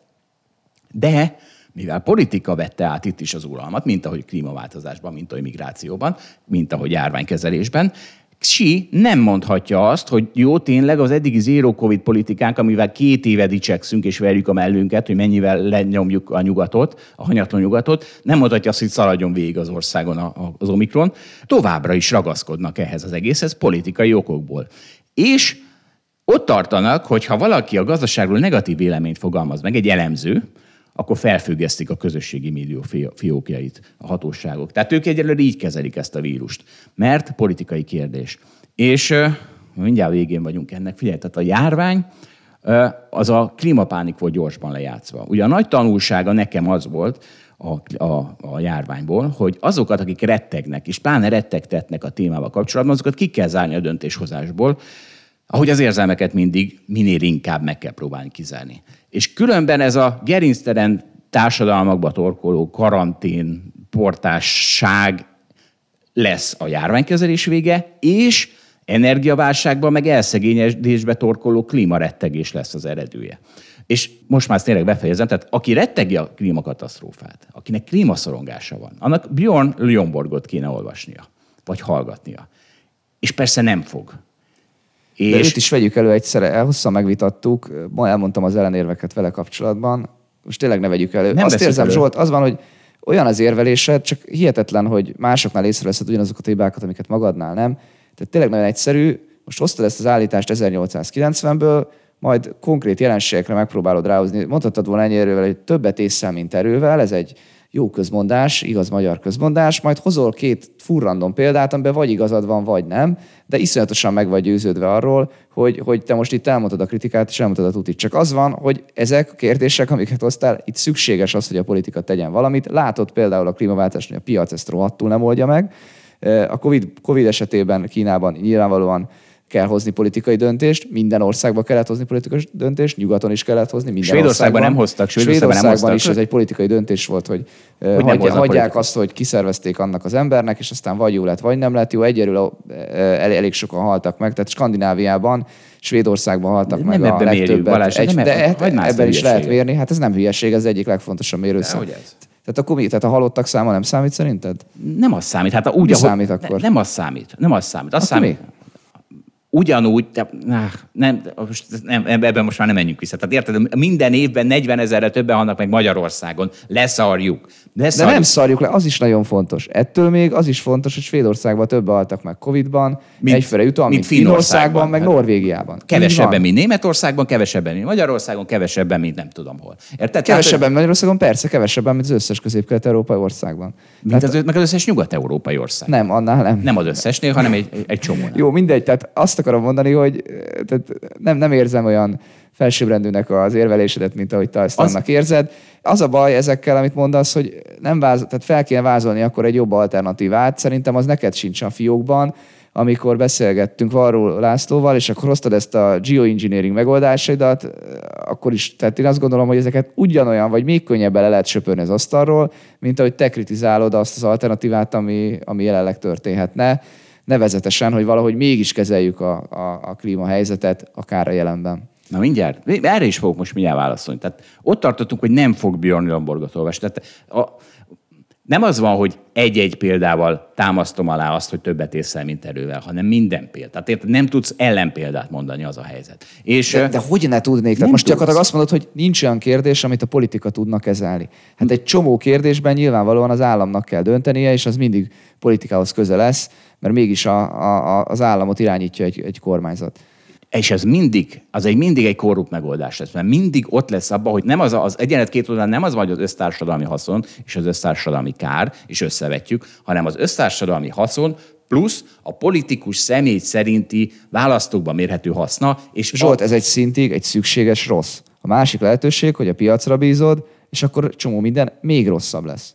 De mivel politika vette át itt is az uralmat, mint ahogy klímaváltozásban, mint ahogy migrációban, mint ahogy járványkezelésben, Xi nem mondhatja azt, hogy jó, tényleg az eddigi zero covid politikánk, amivel két éve dicsekszünk és verjük a mellünket, hogy mennyivel lenyomjuk a nyugatot, a hanyatlan nyugatot, nem mondhatja azt, hogy szaladjon végig az országon az Omikron. Továbbra is ragaszkodnak ehhez az egészhez politikai okokból. És ott tartanak, hogy ha valaki a gazdaságról negatív véleményt fogalmaz meg, egy elemző, akkor felfüggesztik a közösségi médió fiókjait a hatóságok. Tehát ők egyelőre így kezelik ezt a vírust, mert politikai kérdés. És mindjárt végén vagyunk ennek. Figyelj, tehát a járvány az a klímapánik volt gyorsban lejátszva. Ugye a nagy tanulsága nekem az volt, a, a, a járványból, hogy azokat, akik rettegnek, és pláne rettegtetnek a témával kapcsolatban, azokat ki kell zárni a döntéshozásból, ahogy az érzelmeket mindig minél inkább meg kell próbálni kizárni. És különben ez a gerincteren társadalmakba torkoló karantén, portásság lesz a járványkezelés vége, és energiaválságban meg elszegényedésbe torkoló klímarettegés lesz az eredője. És most már ezt tényleg befejezem, tehát aki rettegi a klímakatasztrófát, akinek klímaszorongása van, annak Bjorn Ljömborgot kéne olvasnia, vagy hallgatnia. És persze nem fog. És... De őt is vegyük elő egyszerre, hosszan megvitattuk, ma elmondtam az ellenérveket vele kapcsolatban, most tényleg ne vegyük elő. Nem Azt érzem, elő. Zsolt, az van, hogy olyan az érvelésed, csak hihetetlen, hogy másoknál észreveszed ugyanazokat a hibákat, amiket magadnál nem. Tehát tényleg nagyon egyszerű. Most hoztad ezt az állítást 1890-ből, majd konkrét jelenségekre megpróbálod ráhozni. Mondhatod volna ennyi erővel, hogy többet észszel, mint erővel, ez egy jó közmondás, igaz magyar közmondás, majd hozol két furrandom példát, amiben vagy igazad van, vagy nem, de iszonyatosan meg vagy győződve arról, hogy, hogy te most itt elmondod a kritikát, és elmondod a tutit. Csak az van, hogy ezek a kérdések, amiket hoztál, itt szükséges az, hogy a politika tegyen valamit. Látod például a klímaváltást, hogy a piac ezt rohadtul nem oldja meg. A COVID, COVID esetében Kínában nyilvánvalóan kell hozni politikai döntést, minden országban kellett hozni politikai döntést, nyugaton is kellett hozni, minden Svédországban országban. nem hoztak, Svédországban, Svédországban nem is hoztak. ez egy politikai döntés volt, hogy, nem hogy hagyja, hagyják politikai. azt, hogy kiszervezték annak az embernek, és aztán vagy jó lett, vagy nem lett jó. Egyelőre el, elég sokan haltak meg, tehát Skandináviában, Svédországban haltak Nem meg a ebbe mérjük, legtöbbet. Balázs, Egy, nem de hát a ebben is lehet hülyeséget. mérni, hát ez nem hülyeség, ez egyik legfontosabb mérőszám. Tehát akkor mi? Tehát a halottak száma nem számít szerinted? Nem az számít. Hát úgy, Mi ahogy- számít akkor? Ne, nem az számít. Nem az számít. Az Akkor számít. Ugyanúgy, te, nem, most nem, ebben most már nem menjünk vissza. Tehát érted, minden évben 40 ezerre többen halnak meg Magyarországon. Leszarjuk. De Leszarjuk. nem szarjuk le, az is nagyon fontos. Ettől még az is fontos, hogy Svédországban többen haltak meg Covid-ban, Mint- egyfőre jutóan, mint mint Finnországban, Finnországban. meg Hát Norvégiában. Kevesebben, mint Németországban, kevesebben, mint Magyarországon, kevesebben, mint nem tudom hol. Érted? Tehát, Kevesebben Magyarországon, persze, kevesebben, mint az összes közép-kelet-európai országban. mint az, meg az összes nyugat-európai ország. Nem, annál nem. Nem az összesnél, hanem egy, egy csomónál. Jó, mindegy, tehát azt akarom mondani, hogy eh, tehát nem, nem érzem olyan felsőbbrendűnek az érvelésedet, mint ahogy te ezt Az- annak érzed. Az a baj ezekkel, amit mondasz, hogy nem váz, tehát fel kéne vázolni akkor egy jobb alternatívát. Szerintem az neked sincs a fiókban, amikor beszélgettünk Varró Lászlóval, és akkor hoztad ezt a geoengineering megoldásaidat, akkor is, tehát én azt gondolom, hogy ezeket ugyanolyan, vagy még könnyebben le lehet söpörni az asztalról, mint ahogy te kritizálod azt az alternatívát, ami, ami jelenleg történhetne nevezetesen, hogy valahogy mégis kezeljük a, a, a klímahelyzetet, akár a jelenben. Na mindjárt. Erre is fogok most mindjárt válaszolni. Tehát ott tartottunk, hogy nem fog Björn Lomborgot olvasni. Tehát a, nem az van, hogy egy-egy példával támasztom alá azt, hogy többet észel, mint erővel, hanem minden példát. Tehát érted, nem tudsz ellenpéldát mondani, az a helyzet. És De, de hogy ne tudnék? Tehát most tudsz. gyakorlatilag azt mondod, hogy nincs olyan kérdés, amit a politika tudna kezelni. Hát egy csomó kérdésben nyilvánvalóan az államnak kell döntenie, és az mindig politikához köze lesz, mert mégis a, a, a, az államot irányítja egy, egy kormányzat. És ez mindig, az egy mindig egy korrupt megoldás lesz, mert mindig ott lesz abban, hogy nem az, a- az egyenlet két oldalán nem az van, hogy az össztársadalmi haszon és az össztársadalmi kár, és összevetjük, hanem az össztársadalmi haszon plusz a politikus személy szerinti választókban mérhető haszna, és Zsolt, a, ez egy szintig egy szükséges rossz. A másik lehetőség, hogy a piacra bízod, és akkor csomó minden még rosszabb lesz.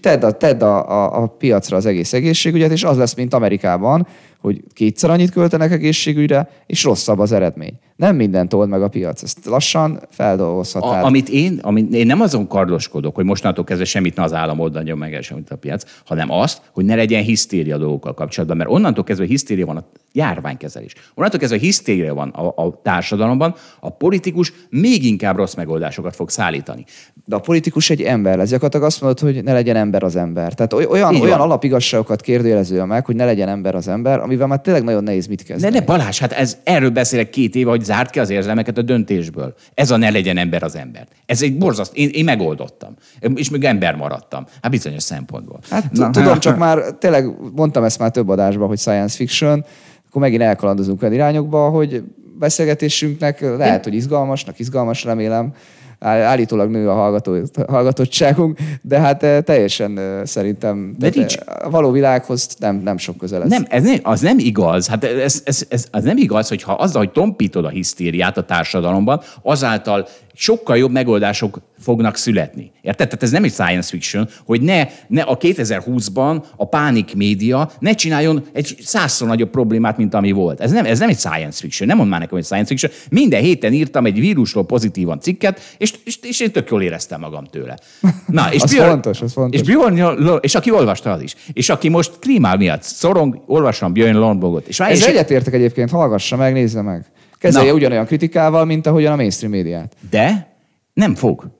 Tedd a, tedd a, a, a piacra az egész egészségügyet, és az lesz, mint Amerikában, hogy kétszer annyit költenek egészségügyre, és rosszabb az eredmény. Nem mindent old meg a piac. Ezt lassan feldolgozhatál. A, amit én, amit én nem azon kardoskodok, hogy mostantól kezdve semmit ne az állam oldanja meg, semmit a piac, hanem azt, hogy ne legyen hisztéria dolgokkal kapcsolatban. Mert onnantól kezdve hisztéria van a járványkezelés. Onnantól kezdve hisztéria van a, a társadalomban, a politikus még inkább rossz megoldásokat fog szállítani. De a politikus egy ember lesz. Gyakorlatilag azt mondod, hogy ne legyen ember az ember. Tehát oly- olyan, olyan van. alapigazságokat kérdőjelező meg, hogy ne legyen ember az ember, amivel már tényleg nagyon nehéz mit De kezdeni. ne Balázs, hát ez, erről beszélek két éve, hogy zárt ki az érzelmeket a döntésből. Ez a ne legyen ember az ember. Ez egy borzaszt, én, én megoldottam. És még ember maradtam. Hát bizonyos szempontból. Hát tudom, csak már tényleg mondtam ezt már több adásban, hogy science fiction, akkor megint elkalandozunk olyan irányokba, hogy beszélgetésünknek lehet, hogy izgalmasnak, izgalmas remélem, állítólag nő a hallgató, hallgatottságunk, de hát eh, teljesen eh, szerintem De nincs. eh, a való világhoz nem, nem sok köze lesz. Nem, ez nem, az nem igaz. Hát ez, ez, ez, az nem igaz, hogy ha azzal, hogy tompítod a hisztériát a társadalomban, azáltal sokkal jobb megoldások fognak születni. Érted? Tehát ez nem egy science fiction, hogy ne, ne a 2020-ban a pánik média ne csináljon egy százszor nagyobb problémát, mint ami volt. Ez nem, ez nem egy science fiction. Nem mond már nekem, hogy science fiction. Minden héten írtam egy vírusról pozitívan cikket, és, és, és én tök jól éreztem magam tőle. Na, és az Björn, fontos, az fontos. És, Björn, és aki olvasta az is. És aki most klímál miatt szorong, olvasom Björn Lombogot. És, Ez és egyetértek egyébként, hallgassa meg, nézze meg. Kezelje Na. ugyanolyan kritikával, mint ahogyan a mainstream médiát. De nem fog.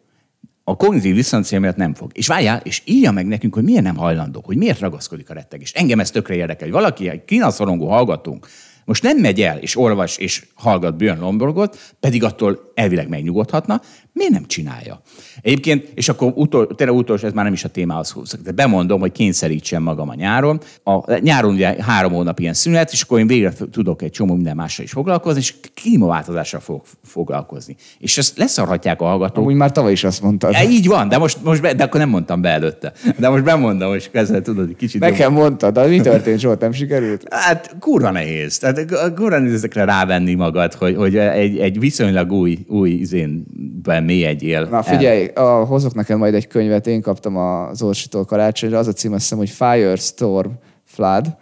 A kognitív diszonancia miatt nem fog. És várjál, és írja meg nekünk, hogy miért nem hajlandó, hogy miért ragaszkodik a rettegés. Engem ez tökre érdekel, hogy valaki, egy kínaszorongó hallgatunk, most nem megy el, és olvas, és hallgat Björn Lomborgot, pedig attól elvileg megnyugodhatna, miért nem csinálja? Egyébként, és akkor utol, tényleg utolsó, ez már nem is a témához húzok, de bemondom, hogy kényszerítsem magam a nyáron. A nyáron ugye három hónap ilyen szünet, és akkor én végre tudok egy csomó minden mással is foglalkozni, és klímaváltozással fogok foglalkozni. És ezt leszarhatják a hallgatók. Úgy már tavaly is azt mondtad. E, így van, de most, most be, de akkor nem mondtam be előtte. De most bemondom, hogy ezzel tudod, egy kicsit... Nekem jobb. mondtad, de mi történt, Zsolt, nem sikerült? Hát kurva nehéz. Tehát kurva nehéz ezekre rávenni magad, hogy, hogy egy, egy viszonylag új, új izénben mélyegyél. Na figyelj, a, hozok nekem majd egy könyvet, én kaptam az Orsitól karácsonyra, az a cím azt hiszem, hogy Firestorm Flood,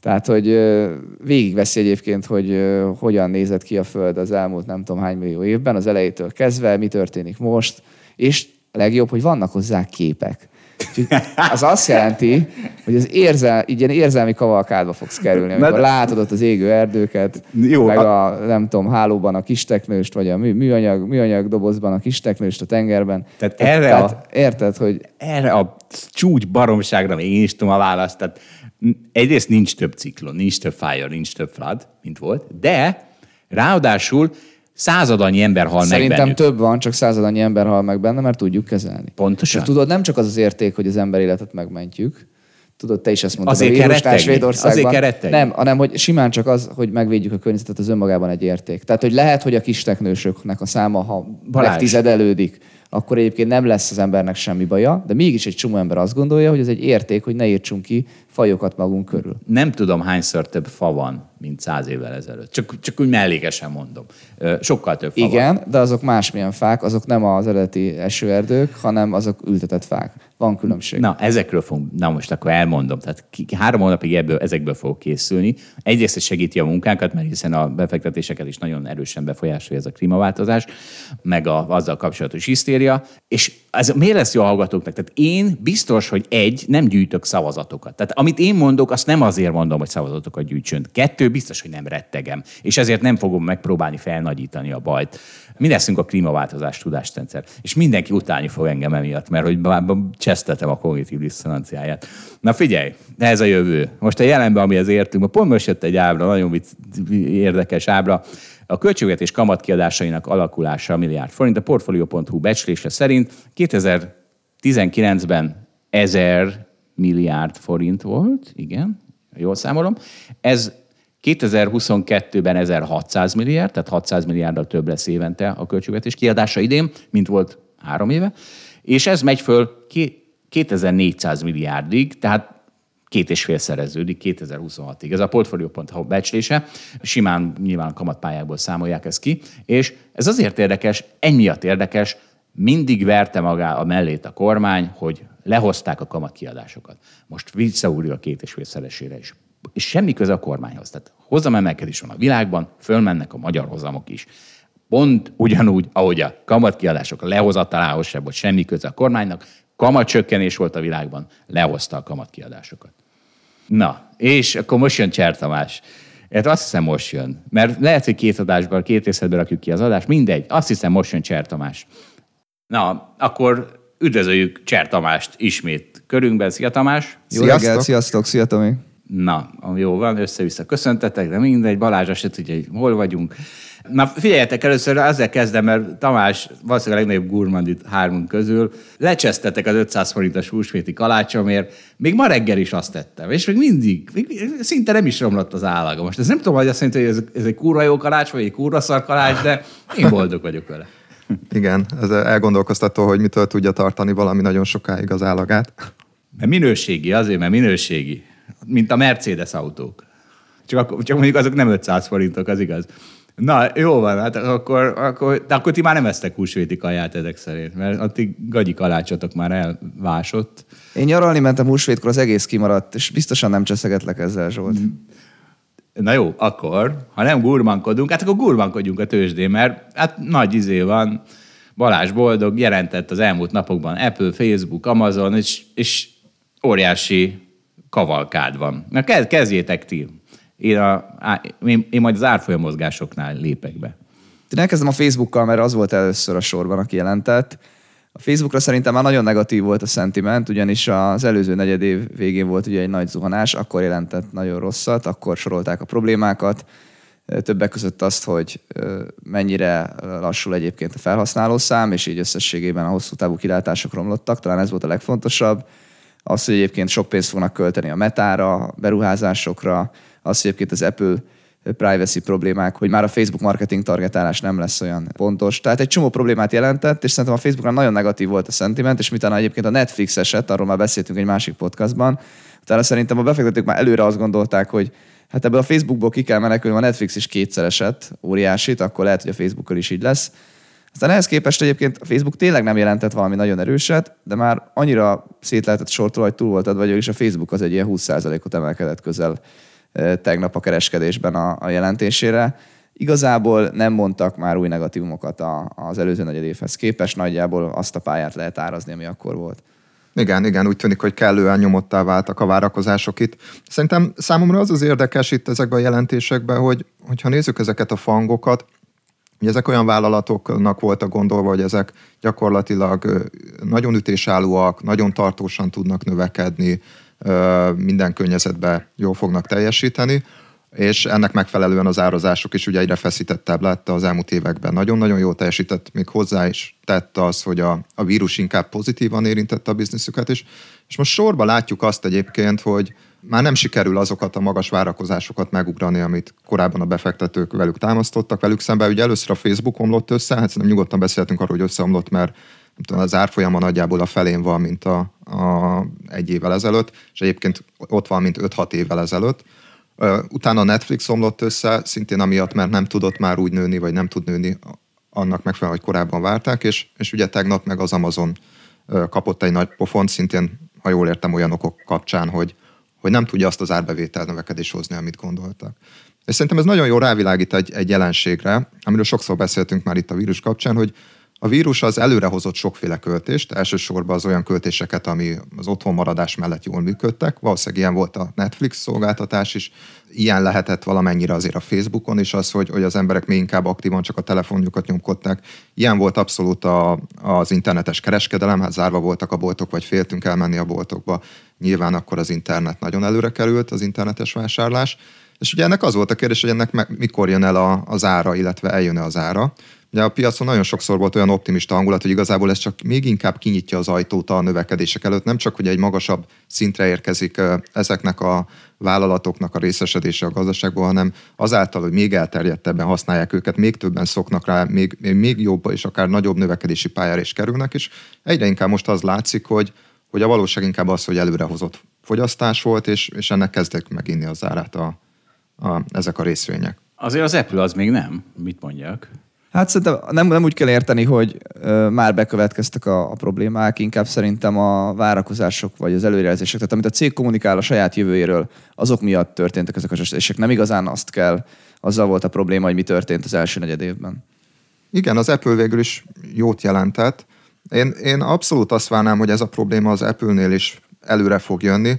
tehát, hogy végigveszi egyébként, hogy hogyan nézett ki a Föld az elmúlt nem tudom hány millió évben, az elejétől kezdve, mi történik most, és legjobb, hogy vannak hozzá képek. Az azt jelenti, hogy az érzel, így ilyen érzelmi kavalkádba fogsz kerülni, amikor Mert... látod ott az égő erdőket, Jó, meg a, a, nem tudom, hálóban a kisteknőst, vagy a műanyag, műanyag dobozban a kisteknőst a tengerben. Tehát, tehát erre tehát, a, érted, hogy... Erre a csúcs baromságra még én is tudom a választ. Tehát egyrészt nincs több ciklon, nincs több fire, nincs több flood, mint volt, de ráadásul századannyi ember hal Szerintem meg bennük. több van, csak századannyi ember hal meg benne, mert tudjuk kezelni. Pontosan. És tudod, nem csak az az érték, hogy az ember életet megmentjük, tudod, te is ezt mondtad Azért a vírustás Svédországban. Azért nem, hanem hogy simán csak az, hogy megvédjük a környezetet, az önmagában egy érték. Tehát, hogy lehet, hogy a kis teknősöknek a száma, ha megtizedelődik, akkor egyébként nem lesz az embernek semmi baja, de mégis egy csomó ember azt gondolja, hogy ez egy érték, hogy ne írtsunk ki fajokat magunk körül. Nem tudom, hányszor több fa van, mint száz évvel ezelőtt. Csak, csak úgy mellékesen mondom. Sokkal több fa Igen, van. de azok másmilyen fák, azok nem az eredeti esőerdők, hanem azok ültetett fák. Van különbség. Na, ezekről fogunk, na most akkor elmondom. Tehát három hónapig ebből, ezekből fog készülni. Egyrészt ez segíti a munkánkat, mert hiszen a befektetéseket is nagyon erősen befolyásolja ez a klímaváltozás, meg a, azzal kapcsolatos hisztéria. És ez miért lesz jó a hallgatóknak? Tehát én biztos, hogy egy, nem gyűjtök szavazatokat. Tehát amit én mondok, azt nem azért mondom, hogy szavazatokat gyűjtsön. Kettő, biztos, hogy nem rettegem. És ezért nem fogom megpróbálni felnagyítani a bajt. Mi leszünk a klímaváltozás tudásrendszer. És mindenki utálni fog engem emiatt, mert hogy csesztetem a kognitív diszonanciáját. Na figyelj, ez a jövő. Most a jelenben, amihez értünk, pont most jött egy ábra, nagyon vicc, érdekes ábra. A költségvetés kamatkiadásainak alakulása a milliárd forint. A Portfolio.hu becslése szerint 2019-ben 1000 milliárd forint volt, igen, jól számolom. Ez 2022-ben 1600 milliárd, tehát 600 milliárddal több lesz évente a költségvetés kiadása idén, mint volt három éve, és ez megy föl 2400 milliárdig, tehát két és fél szereződik 2026-ig. Ez a Portfolio.hu becslése, simán nyilván kamatpályákból számolják ezt ki, és ez azért érdekes, ennyi miatt érdekes, mindig verte magá a mellét a kormány, hogy lehozták a kamatkiadásokat. Most visszaúrja a két és fél szeresére is. És semmi köze a kormányhoz. Tehát hozamemelkedés van a világban, fölmennek a magyar hozamok is. Pont ugyanúgy, ahogy a kamatkiadások lehozatalához sem volt semmi köze a kormánynak, kamatcsökkenés volt a világban, lehozta a kamatkiadásokat. Na, és akkor most jön Cser Tamás. Hát azt hiszem most jön. Mert lehet, hogy két adásban, két részletben rakjuk ki az adást. Mindegy, azt hiszem most jön Cser Tamás. Na, akkor üdvözöljük Cser Tamást ismét körünkben. Szia Tamás! Jó sziasztok. reggelt, sziasztok, szia Tomi! Na, jó van, össze-vissza köszöntetek, de mindegy, Balázs se tudja, hogy hol vagyunk. Na figyeljetek, először ezzel kezdem, mert Tamás valószínűleg a legnagyobb gurmand itt hármunk közül. Lecsesztetek az 500 forintos húsvéti kalácsomért. Még ma reggel is azt tettem, és még mindig, még szinte nem is romlott az állaga. Most ez nem tudom, hogy azt mondja, hogy ez, ez egy kurva jó kalács, vagy egy kurva szar kalács, de én boldog vagyok vele. Igen, ez elgondolkoztató, hogy mitől tudja tartani valami nagyon sokáig az állagát. Mert minőségi, azért, mert minőségi. Mint a Mercedes autók. Csak, akkor, csak mondjuk azok nem 500 forintok, az igaz. Na, jó van, hát akkor, akkor, de akkor ti már nem esztek húsvéti kaját ezek szerint, mert addig gagyi kalácsotok már elvásott. Én nyaralni mentem húsvétkor, az egész kimaradt, és biztosan nem cseszegetlek ezzel, Zsolt. Na jó, akkor, ha nem gurmankodunk, hát akkor gurmankodjunk a tőzsdén, mert hát nagy izé van, Balázs Boldog jelentett az elmúlt napokban Apple, Facebook, Amazon, és, és óriási kavalkád van. Na kezdjétek ti. Én, a, én majd az árfolyam mozgásoknál lépek be. Én elkezdem a Facebookkal, mert az volt először a sorban, aki jelentett. A Facebookra szerintem már nagyon negatív volt a sentiment, ugyanis az előző negyed év végén volt ugye egy nagy zuhanás, akkor jelentett nagyon rosszat, akkor sorolták a problémákat, többek között azt, hogy mennyire lassul egyébként a felhasználószám, és így összességében a hosszú távú kilátások romlottak, talán ez volt a legfontosabb. Az, hogy egyébként sok pénzt fognak költeni a metára, beruházásokra, az, hogy egyébként az Apple privacy problémák, hogy már a Facebook marketing targetálás nem lesz olyan pontos. Tehát egy csomó problémát jelentett, és szerintem a Facebookon nagyon negatív volt a sentiment, és miután egyébként a Netflix eset, arról már beszéltünk egy másik podcastban, utána szerintem a befektetők már előre azt gondolták, hogy hát ebből a Facebookból ki kell menekülni, a Netflix is kétszer esett óriásit, akkor lehet, hogy a Facebookkal is így lesz. Aztán ehhez képest egyébként a Facebook tényleg nem jelentett valami nagyon erőset, de már annyira szét lehetett sortolni, hogy túl volt adva, vagyis a Facebook az egy ilyen 20%-ot emelkedett közel tegnap a kereskedésben a, a jelentésére. Igazából nem mondtak már új negatívumokat a, az előző negyed évhez képest, nagyjából azt a pályát lehet árazni, ami akkor volt. Igen, igen, úgy tűnik, hogy kellően nyomottá váltak a várakozások itt. Szerintem számomra az az érdekes itt ezekben a jelentésekben, hogy ha nézzük ezeket a fangokat, hogy ezek olyan vállalatoknak voltak gondolva, hogy ezek gyakorlatilag nagyon ütésállóak, nagyon tartósan tudnak növekedni, minden környezetben jól fognak teljesíteni, és ennek megfelelően az árazások is ugye egyre feszítettebb lett az elmúlt években. Nagyon-nagyon jól teljesített, még hozzá is tett az, hogy a, a vírus inkább pozitívan érintette a bizniszüket is. És most sorba látjuk azt egyébként, hogy már nem sikerül azokat a magas várakozásokat megugrani, amit korábban a befektetők velük támasztottak velük szemben. Ugye először a Facebook omlott össze, hát szerintem nyugodtan beszéltünk arról, hogy összeomlott, mert az árfolyama nagyjából a felén van, mint a, a egy évvel ezelőtt, és egyébként ott van, mint 5-6 évvel ezelőtt. Utána a Netflix omlott össze, szintén amiatt, mert nem tudott már úgy nőni, vagy nem tud nőni annak megfelelően, hogy korábban várták, és, és ugye tegnap meg az Amazon kapott egy nagy pofont, szintén, ha jól értem, olyan okok kapcsán, hogy, hogy nem tudja azt az árbevétel növekedés hozni, amit gondoltak. És szerintem ez nagyon jól rávilágít egy, egy jelenségre, amiről sokszor beszéltünk már itt a vírus kapcsán, hogy a vírus az előrehozott sokféle költést, elsősorban az olyan költéseket, ami az otthonmaradás mellett jól működtek. Valószínűleg ilyen volt a Netflix szolgáltatás is, ilyen lehetett valamennyire azért a Facebookon is az, hogy, hogy az emberek még inkább aktívan csak a telefonjukat nyomkodták. Ilyen volt abszolút a, az internetes kereskedelem, hát zárva voltak a boltok, vagy féltünk elmenni a boltokba. Nyilván akkor az internet nagyon előre került, az internetes vásárlás. És ugye ennek az volt a kérdés, hogy ennek mikor jön el a, az ára, illetve eljön-e az ára. Ugye a piacon nagyon sokszor volt olyan optimista hangulat, hogy igazából ez csak még inkább kinyitja az ajtót a növekedések előtt, nem csak, hogy egy magasabb szintre érkezik ezeknek a vállalatoknak a részesedése a gazdaságból, hanem azáltal, hogy még elterjedtebben használják őket, még többen szoknak rá, még, még jobb és akár nagyobb növekedési pályára is kerülnek, és egyre inkább most az látszik, hogy, hogy a valóság inkább az, hogy előrehozott fogyasztás volt, és, és ennek kezdek meginni az árát a, a, ezek a részvények. Azért az Apple az még nem, mit mondjak? Hát szerintem nem, nem úgy kell érteni, hogy ö, már bekövetkeztek a, a problémák, inkább szerintem a várakozások vagy az előrejelzések, tehát amit a cég kommunikál a saját jövőjéről, azok miatt történtek ezek a esések. Nem igazán azt kell, azzal volt a probléma, hogy mi történt az első negyed évben. Igen, az Apple végül is jót jelentett. Én, én abszolút azt várnám, hogy ez a probléma az Apple-nél is előre fog jönni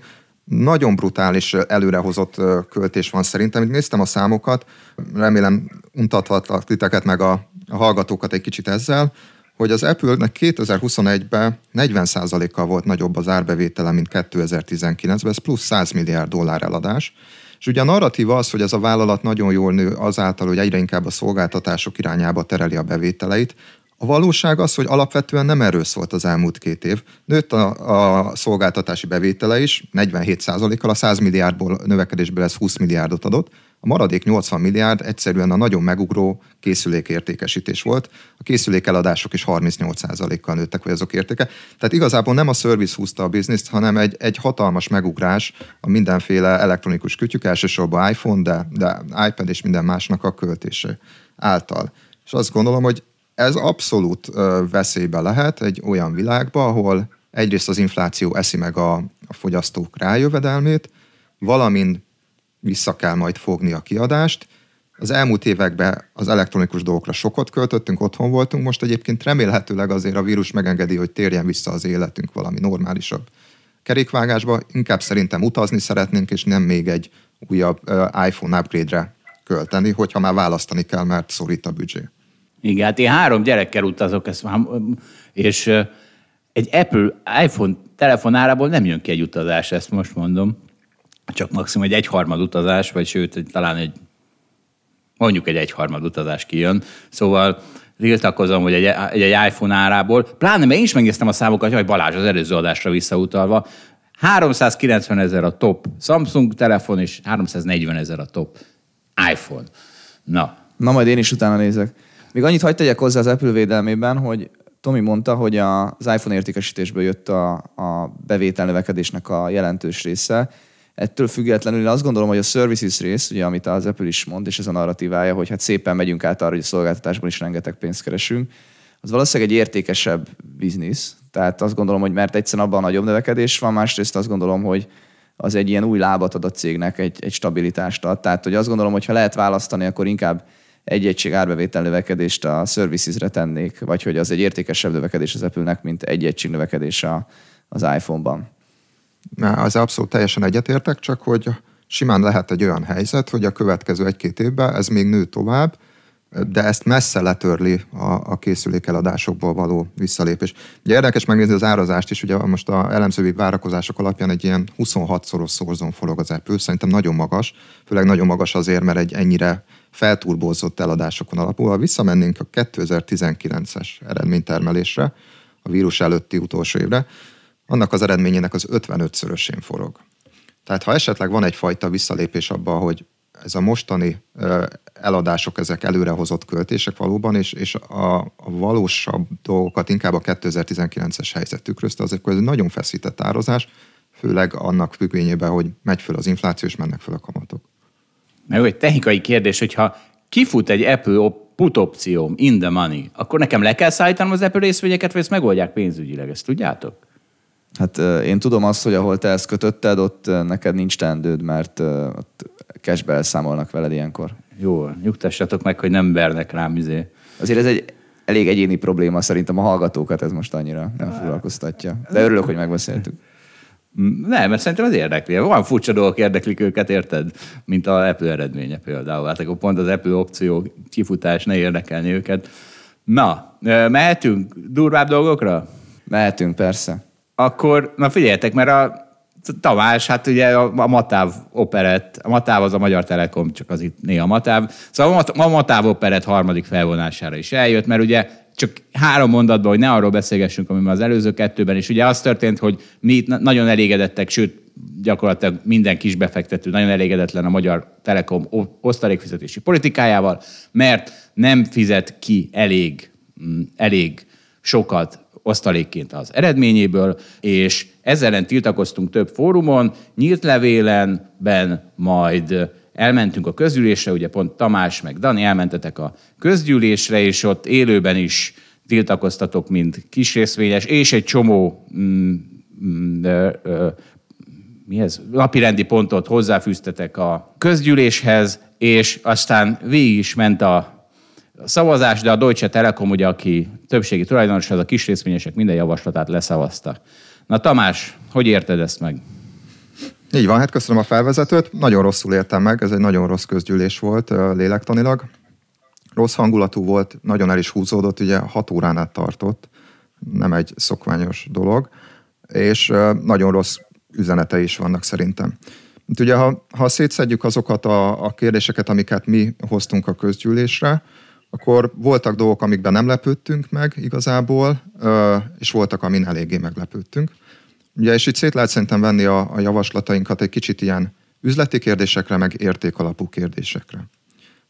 nagyon brutális előrehozott költés van szerintem. Itt néztem a számokat, remélem untathatlak titeket meg a, a hallgatókat egy kicsit ezzel, hogy az Apple-nek 2021-ben 40%-kal volt nagyobb az árbevétele, mint 2019-ben, ez plusz 100 milliárd dollár eladás. És ugye a narratíva az, hogy ez a vállalat nagyon jól nő azáltal, hogy egyre inkább a szolgáltatások irányába tereli a bevételeit, A valóság az, hogy alapvetően nem erről szólt az elmúlt két év. Nőtt a, a szolgáltatási bevétele is 47%-kal, a 100 milliárdból növekedésből ez 20 milliárdot adott, a maradék 80 milliárd egyszerűen a nagyon megugró készülékértékesítés volt. A készülékeladások is 38%-kal nőttek, vagy azok értéke. Tehát igazából nem a service húzta a bizniszt, hanem egy, egy hatalmas megugrás a mindenféle elektronikus kütyük, elsősorban iPhone, de, de iPad és minden másnak a költése által. És azt gondolom, hogy ez abszolút veszélybe lehet egy olyan világba, ahol egyrészt az infláció eszi meg a, a fogyasztók rájövedelmét, valamint vissza kell majd fogni a kiadást. Az elmúlt években az elektronikus dolgokra sokat költöttünk, otthon voltunk, most egyébként remélhetőleg azért a vírus megengedi, hogy térjen vissza az életünk valami normálisabb kerékvágásba. Inkább szerintem utazni szeretnénk, és nem még egy újabb iPhone upgrade-re költeni, hogyha már választani kell, mert szorít a büdzsé. Igen, hát én három gyerekkel utazok, ezt már, és egy Apple iPhone telefonárából nem jön ki egy utazás, ezt most mondom csak maximum egy egyharmad utazás, vagy sőt, talán egy mondjuk egy egyharmad utazás kijön. Szóval tiltakozom, hogy egy, egy, egy iPhone árából, pláne mert én is megnéztem a számokat, hogy Balázs az előző adásra visszautalva, 390 ezer a top Samsung telefon, és 340 ezer a top iPhone. Na. Na majd én is utána nézek. Még annyit hagyd tegyek hozzá az Apple védelmében, hogy Tomi mondta, hogy az iPhone értékesítésből jött a, a bevétel növekedésnek a jelentős része, Ettől függetlenül én azt gondolom, hogy a services rész, ugye, amit az Apple is mond, és ez a narratívája, hogy hát szépen megyünk át arra, hogy a szolgáltatásban is rengeteg pénzt keresünk, az valószínűleg egy értékesebb biznisz. Tehát azt gondolom, hogy mert egyszerűen abban a nagyobb növekedés van, másrészt azt gondolom, hogy az egy ilyen új lábat ad a cégnek, egy, egy stabilitást ad. Tehát, hogy azt gondolom, hogy ha lehet választani, akkor inkább egy egység árbevétel növekedést a services-re tennék, vagy hogy az egy értékesebb növekedés az Apple-nek, mint egy egység növekedés az iPhone-ban az abszolút teljesen egyetértek, csak hogy simán lehet egy olyan helyzet, hogy a következő egy-két évben ez még nő tovább, de ezt messze letörli a, a készülékeladásokból való visszalépés. Ugye érdekes megnézni az árazást is, ugye most a elemzői várakozások alapján egy ilyen 26-szoros szorzón forog az Apple, szerintem nagyon magas, főleg nagyon magas azért, mert egy ennyire felturbózott eladásokon alapul. Ha visszamennénk a 2019-es eredménytermelésre, a vírus előtti utolsó évre, annak az eredményének az 55-szörösén forog. Tehát ha esetleg van egyfajta visszalépés abba, hogy ez a mostani eladások, ezek előrehozott költések valóban, és, és a, a valósabb dolgokat inkább a 2019-es helyzet tükrözte, azért ez egy nagyon feszített ározás, főleg annak függvényében, hogy megy föl az infláció, és mennek föl a kamatok. Meg egy technikai kérdés, hogyha kifut egy Apple put opcióm in the money, akkor nekem le kell szállítanom az Apple részvényeket, vagy ezt megoldják pénzügyileg, ezt tudjátok? Hát én tudom azt, hogy ahol te ezt kötötted, ott neked nincs teendőd, mert ott cashbe elszámolnak veled ilyenkor. Jó, nyugtassatok meg, hogy nem vernek rám izé. Azért ez egy elég egyéni probléma, szerintem a hallgatókat ez most annyira nem foglalkoztatja. De örülök, hogy megbeszéltük. Nem, mert szerintem ez érdekli. Van furcsa dolgok érdeklik őket, érted? Mint a Apple eredménye például. Hát akkor pont az Apple opció kifutás ne érdekelni őket. Na, mehetünk durvább dolgokra? Mehetünk, persze akkor, na figyeljetek, mert a Tamás, hát ugye a Matáv operett, a Matáv az a Magyar Telekom, csak az itt néha Matáv. Szóval a Matáv operett harmadik felvonására is eljött, mert ugye csak három mondatban, hogy ne arról beszélgessünk, ami az előző kettőben is. Ugye az történt, hogy mi itt nagyon elégedettek, sőt, gyakorlatilag minden kis befektető nagyon elégedetlen a Magyar Telekom osztalékfizetési politikájával, mert nem fizet ki elég, mm, elég sokat osztalékként az eredményéből, és ezzel ellen tiltakoztunk több fórumon, nyílt levélenben, majd elmentünk a közgyűlésre, ugye pont Tamás meg Dani elmentetek a közgyűlésre, és ott élőben is tiltakoztatok, mint kisrészvényes, és egy csomó mm, mm, ö, ö, mi ez? napirendi pontot hozzáfűztetek a közgyűléshez, és aztán végig is ment a szavazás, de a Deutsche Telekom, ugye, aki többségi tulajdonos, az a kis részvényesek minden javaslatát leszavazta. Na Tamás, hogy érted ezt meg? Így van, hát köszönöm a felvezetőt. Nagyon rosszul értem meg, ez egy nagyon rossz közgyűlés volt lélektanilag. Rossz hangulatú volt, nagyon el is húzódott, ugye hat órán át tartott, nem egy szokványos dolog, és nagyon rossz üzenete is vannak szerintem. Ugye, ha, ha szétszedjük azokat a, a kérdéseket, amiket mi hoztunk a közgyűlésre, akkor voltak dolgok, amikben nem lepődtünk meg igazából, és voltak, amin eléggé meglepődtünk. Ugye, és itt szét lehet szerintem venni a, a javaslatainkat egy kicsit ilyen üzleti kérdésekre, meg értékalapú kérdésekre.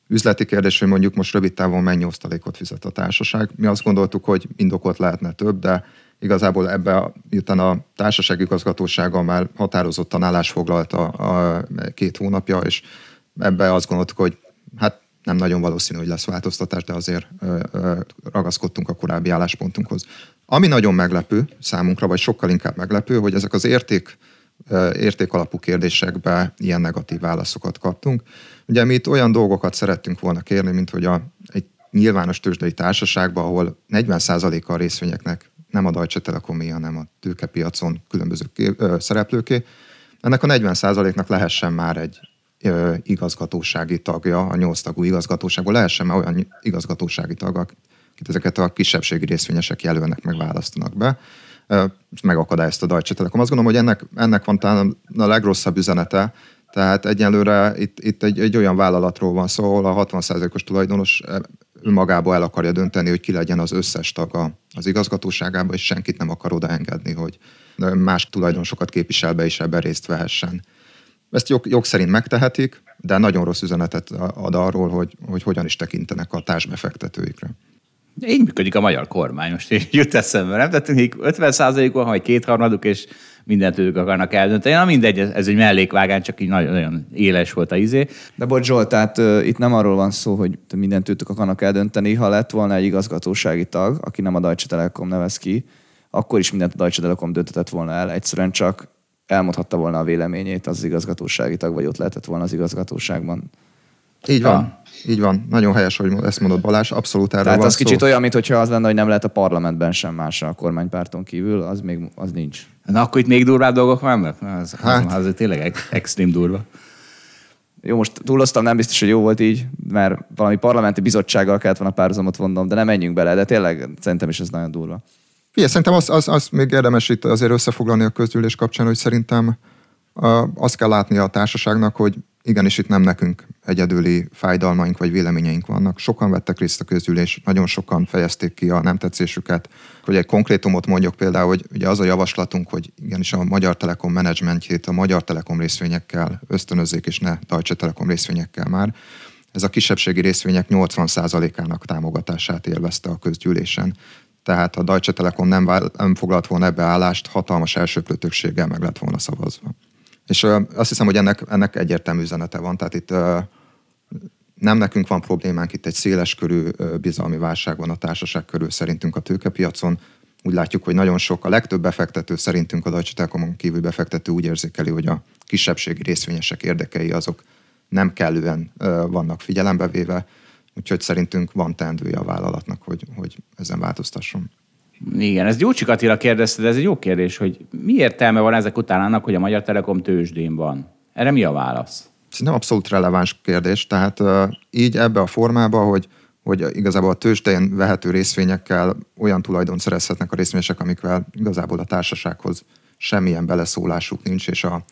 Üzleti kérdés, hogy mondjuk most rövid távon mennyi osztalékot fizet a társaság. Mi azt gondoltuk, hogy indokolt lehetne több, de igazából ebbe, a, miután a társaság igazgatósága már határozottan állásfoglalta a két hónapja, és ebbe azt gondoltuk, hogy hát nem nagyon valószínű, hogy lesz változtatás, de azért ragaszkodtunk a korábbi álláspontunkhoz. Ami nagyon meglepő számunkra, vagy sokkal inkább meglepő, hogy ezek az érték, ö, értékalapú kérdésekbe ilyen negatív válaszokat kaptunk. Ugye mi itt olyan dolgokat szerettünk volna kérni, mint hogy a, egy nyilvános tőzsdei társaságban, ahol 40%-a a részvényeknek nem a Deutsche Telekomé, hanem a tőkepiacon különböző ö, szereplőké, ennek a 40%-nak lehessen már egy igazgatósági tagja, a nyolc tagú igazgatóságból lehessen már olyan igazgatósági tag, akit ezeket a kisebbségi részvényesek jelölnek, meg választanak be. Megakadályozta a Deutsche Telekom. Azt gondolom, hogy ennek, ennek van talán a legrosszabb üzenete, tehát egyelőre itt, itt egy, egy olyan vállalatról van szó, ahol a 60%-os tulajdonos önmagába el akarja dönteni, hogy ki legyen az összes tag az igazgatóságában, és senkit nem akar odaengedni, hogy más tulajdonosokat képviselve is ebben részt vehessen. Ezt jog, jog szerint megtehetik, de nagyon rossz üzenetet ad arról, hogy, hogy hogyan is tekintenek a társbefektetőikre. Így működik a magyar kormány, most így jut eszembe, nem? Tehát 50 on vagy kétharmaduk, és mindent ők akarnak eldönteni. Na mindegy, ez egy mellékvágány, csak így nagyon, nagyon éles volt a izé. De bocs Zsolt, tehát uh, itt nem arról van szó, hogy mindent ők akarnak eldönteni. Ha lett volna egy igazgatósági tag, aki nem a Deutsche Telekom nevez ki, akkor is mindent a Deutsche Telekom döntetett volna el. Egyszerűen csak elmondhatta volna a véleményét az igazgatósági tag, vagy ott lehetett volna az igazgatóságban. Így van. Ja. Így van. Nagyon helyes, hogy ezt mondod Balázs. Abszolút erről Tehát van az szó. kicsit olyan, mintha az lenne, hogy nem lehet a parlamentben sem más a kormánypárton kívül, az még az nincs. Na akkor itt még durvább dolgok vannak? Az, hát. az, az, az tényleg extrém durva. Jó, most túloztam, nem biztos, hogy jó volt így, mert valami parlamenti bizottsággal kellett volna párhuzamot vonnom, de nem menjünk bele, de tényleg szerintem is ez nagyon durva. Figyelj, szerintem azt az, az még érdemes itt azért összefoglalni a közgyűlés kapcsán, hogy szerintem azt kell látni a társaságnak, hogy igenis itt nem nekünk egyedüli fájdalmaink vagy véleményeink vannak. Sokan vettek részt a közgyűlés, nagyon sokan fejezték ki a nem tetszésüket. Hogy egy konkrétumot mondjuk például, hogy ugye az a javaslatunk, hogy igenis a Magyar Telekom menedzsmentjét a Magyar Telekom részvényekkel ösztönözzék, és ne Deutsche Telekom részvényekkel már. Ez a kisebbségi részvények 80%-ának támogatását élvezte a közgyűlésen tehát a Deutsche Telekom nem, vál, nem foglalt volna ebbe állást, hatalmas elsőprő többséggel meg lett volna szavazva. És uh, azt hiszem, hogy ennek, ennek egyértelmű üzenete van. Tehát itt uh, nem nekünk van problémánk, itt egy széles körű bizalmi válság van a társaság körül szerintünk a tőkepiacon. Úgy látjuk, hogy nagyon sok, a legtöbb befektető szerintünk a Deutsche Telekomon kívül befektető úgy érzékeli, hogy a kisebbségi részvényesek érdekei azok nem kellően vannak figyelembe véve Úgyhogy szerintünk van teendője a vállalatnak, hogy, hogy ezen változtasson. Igen, ez Gyurcsik Attila kérdezte, de ez egy jó kérdés, hogy mi értelme van ezek után annak, hogy a Magyar Telekom tőzsdén van? Erre mi a válasz? Szerintem abszolút releváns kérdés. Tehát így ebbe a formába, hogy hogy igazából a tőzsdén vehető részvényekkel olyan tulajdon szerezhetnek a részvényesek, amikvel igazából a társasághoz semmilyen beleszólásuk nincs, és a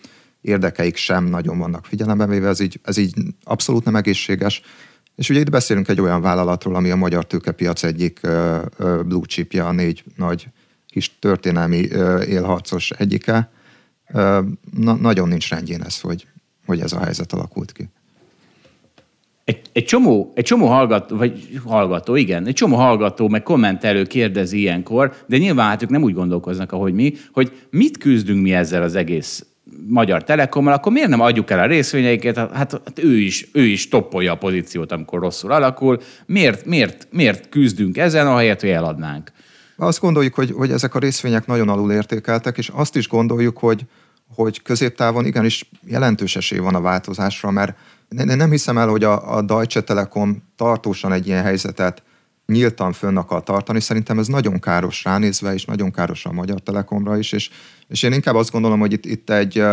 érdekeik sem nagyon vannak figyelembe véve, ez így, ez így abszolút nem egészséges. És ugye itt beszélünk egy olyan vállalatról, ami a magyar tőkepiac egyik blue chipja, a négy nagy kis történelmi élharcos egyike. Na, nagyon nincs rendjén ez, hogy, hogy ez a helyzet alakult ki. Egy, egy, csomó, egy csomó hallgató, vagy hallgató, igen, egy csomó hallgató, meg kommentelő kérdezi ilyenkor, de nyilván hát ők nem úgy gondolkoznak, ahogy mi, hogy mit küzdünk mi ezzel az egész Magyar Telekommal, akkor miért nem adjuk el a részvényeiket? Hát, hát ő is, ő is toppolja a pozíciót, amikor rosszul alakul. Miért, miért, miért küzdünk ezen, ahelyett, hogy eladnánk? Azt gondoljuk, hogy, hogy ezek a részvények nagyon alul értékeltek, és azt is gondoljuk, hogy, hogy középtávon igenis jelentős esély van a változásra, mert nem hiszem el, hogy a, a Deutsche Telekom tartósan egy ilyen helyzetet nyíltan fönn akar tartani. Szerintem ez nagyon káros ránézve, és nagyon káros a Magyar Telekomra is, és, és én inkább azt gondolom, hogy itt, itt egy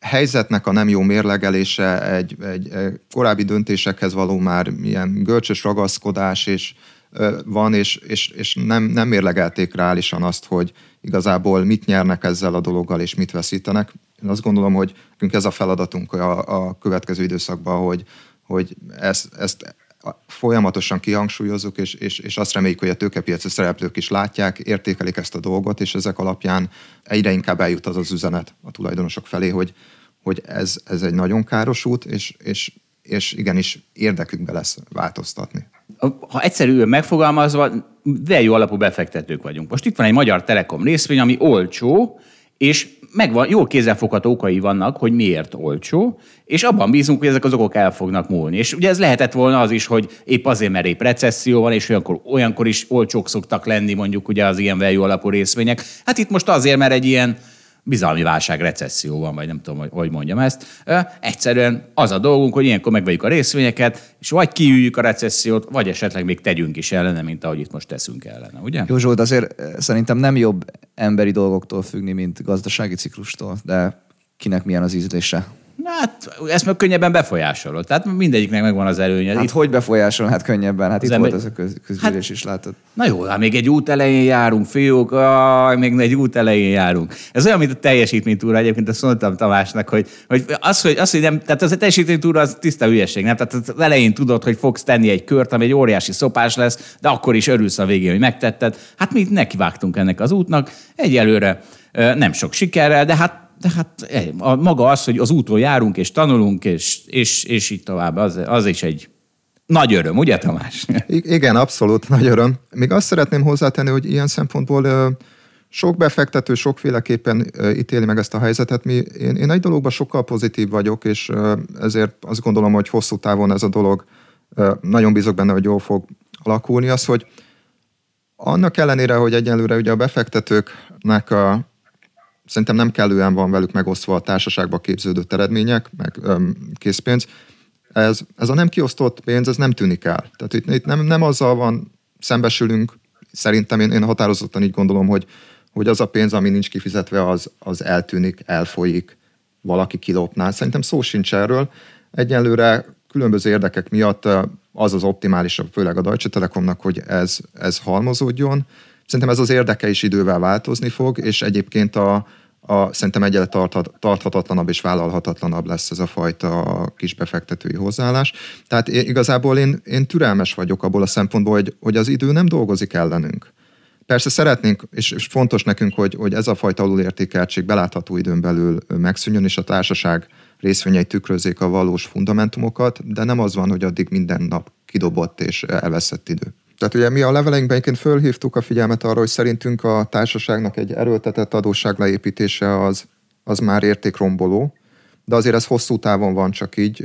helyzetnek a nem jó mérlegelése, egy, egy, korábbi döntésekhez való már ilyen görcsös ragaszkodás és van, és, és, és nem, nem mérlegelték reálisan azt, hogy igazából mit nyernek ezzel a dologgal, és mit veszítenek. Én azt gondolom, hogy ez a feladatunk a, a következő időszakban, hogy, hogy ezt, ezt folyamatosan kihangsúlyozzuk, és, és, és azt reméljük, hogy a tőkepiaci szereplők is látják, értékelik ezt a dolgot, és ezek alapján egyre inkább eljut az az üzenet a tulajdonosok felé, hogy, hogy ez, ez egy nagyon káros út, és, és, és igenis érdekükbe lesz változtatni. Ha egyszerűen megfogalmazva, de jó alapú befektetők vagyunk. Most itt van egy Magyar Telekom részvény, ami olcsó, és megvan, jól kézzelfogható okai vannak, hogy miért olcsó, és abban bízunk, hogy ezek az okok el fognak múlni. És ugye ez lehetett volna az is, hogy épp azért, mert épp recesszió van, és olyankor, olyankor is olcsók szoktak lenni mondjuk ugye az ilyen value alapú részvények. Hát itt most azért, mert egy ilyen bizalmi válság, recesszió van, vagy nem tudom, hogy, hogy mondjam ezt. Egyszerűen az a dolgunk, hogy ilyenkor megvegyük a részvényeket, és vagy kiüljük a recessziót, vagy esetleg még tegyünk is ellene, mint ahogy itt most teszünk ellene, ugye? Jó Zsolt, azért szerintem nem jobb emberi dolgoktól függni, mint gazdasági ciklustól, de kinek milyen az ízlése. Hát ezt meg könnyebben befolyásolod. Tehát mindegyiknek megvan az előnye. Hát Itt, hogy befolyásol? Hát könnyebben. Hát itt ember- volt ez a köz, közgyűlés is, látod. na jó, hát még egy út elején járunk, fiúk, aj, még egy út elején járunk. Ez olyan, mint a teljesítménytúra, egyébként azt mondtam Tamásnak, hogy, hogy az, hogy, az, hogy nem, tehát az a teljesítménytúra az tiszta hülyeség, nem? Tehát az elején tudod, hogy fogsz tenni egy kört, ami egy óriási szopás lesz, de akkor is örülsz a végén, hogy megtetted. Hát mi itt nekivágtunk ennek az útnak, egyelőre nem sok sikerrel, de hát de hát eh, a, maga az, hogy az úton járunk, és tanulunk, és, és, és így tovább, az, az is egy nagy öröm, ugye Tamás? I- igen, abszolút, nagy öröm. Még azt szeretném hozzátenni, hogy ilyen szempontból ö, sok befektető sokféleképpen ö, ítéli meg ezt a helyzetet. Mi, én, én egy dologban sokkal pozitív vagyok, és ö, ezért azt gondolom, hogy hosszú távon ez a dolog, nagyon bízok benne, hogy jól fog alakulni, az, hogy annak ellenére, hogy egyelőre ugye a befektetőknek a, szerintem nem kellően van velük megosztva a társaságba képződött eredmények, meg öm, készpénz, ez, ez a nem kiosztott pénz, ez nem tűnik el. Tehát itt, itt nem, nem azzal van, szembesülünk, szerintem én, én határozottan így gondolom, hogy, hogy az a pénz, ami nincs kifizetve, az, az eltűnik, elfolyik, valaki kilopná. Szerintem szó sincs erről. Egyelőre különböző érdekek miatt az az optimálisabb, főleg a Deutsche Telekomnak, hogy ez, ez halmozódjon. Szerintem ez az érdeke is idővel változni fog, és egyébként a, a, szerintem egyre tarthat, tarthatatlanabb és vállalhatatlanabb lesz ez a fajta kisbefektetői hozzáállás. Tehát én, igazából én, én türelmes vagyok abból a szempontból, hogy, hogy az idő nem dolgozik ellenünk. Persze szeretnénk, és, és fontos nekünk, hogy, hogy ez a fajta alulértékeltség belátható időn belül megszűnjön, és a társaság részvényei tükrözzék a valós fundamentumokat, de nem az van, hogy addig minden nap kidobott és elveszett idő. Tehát ugye mi a leveleinkben egyébként fölhívtuk a figyelmet arra, hogy szerintünk a társaságnak egy erőltetett adósság leépítése az, az már értékromboló, de azért ez hosszú távon van csak így.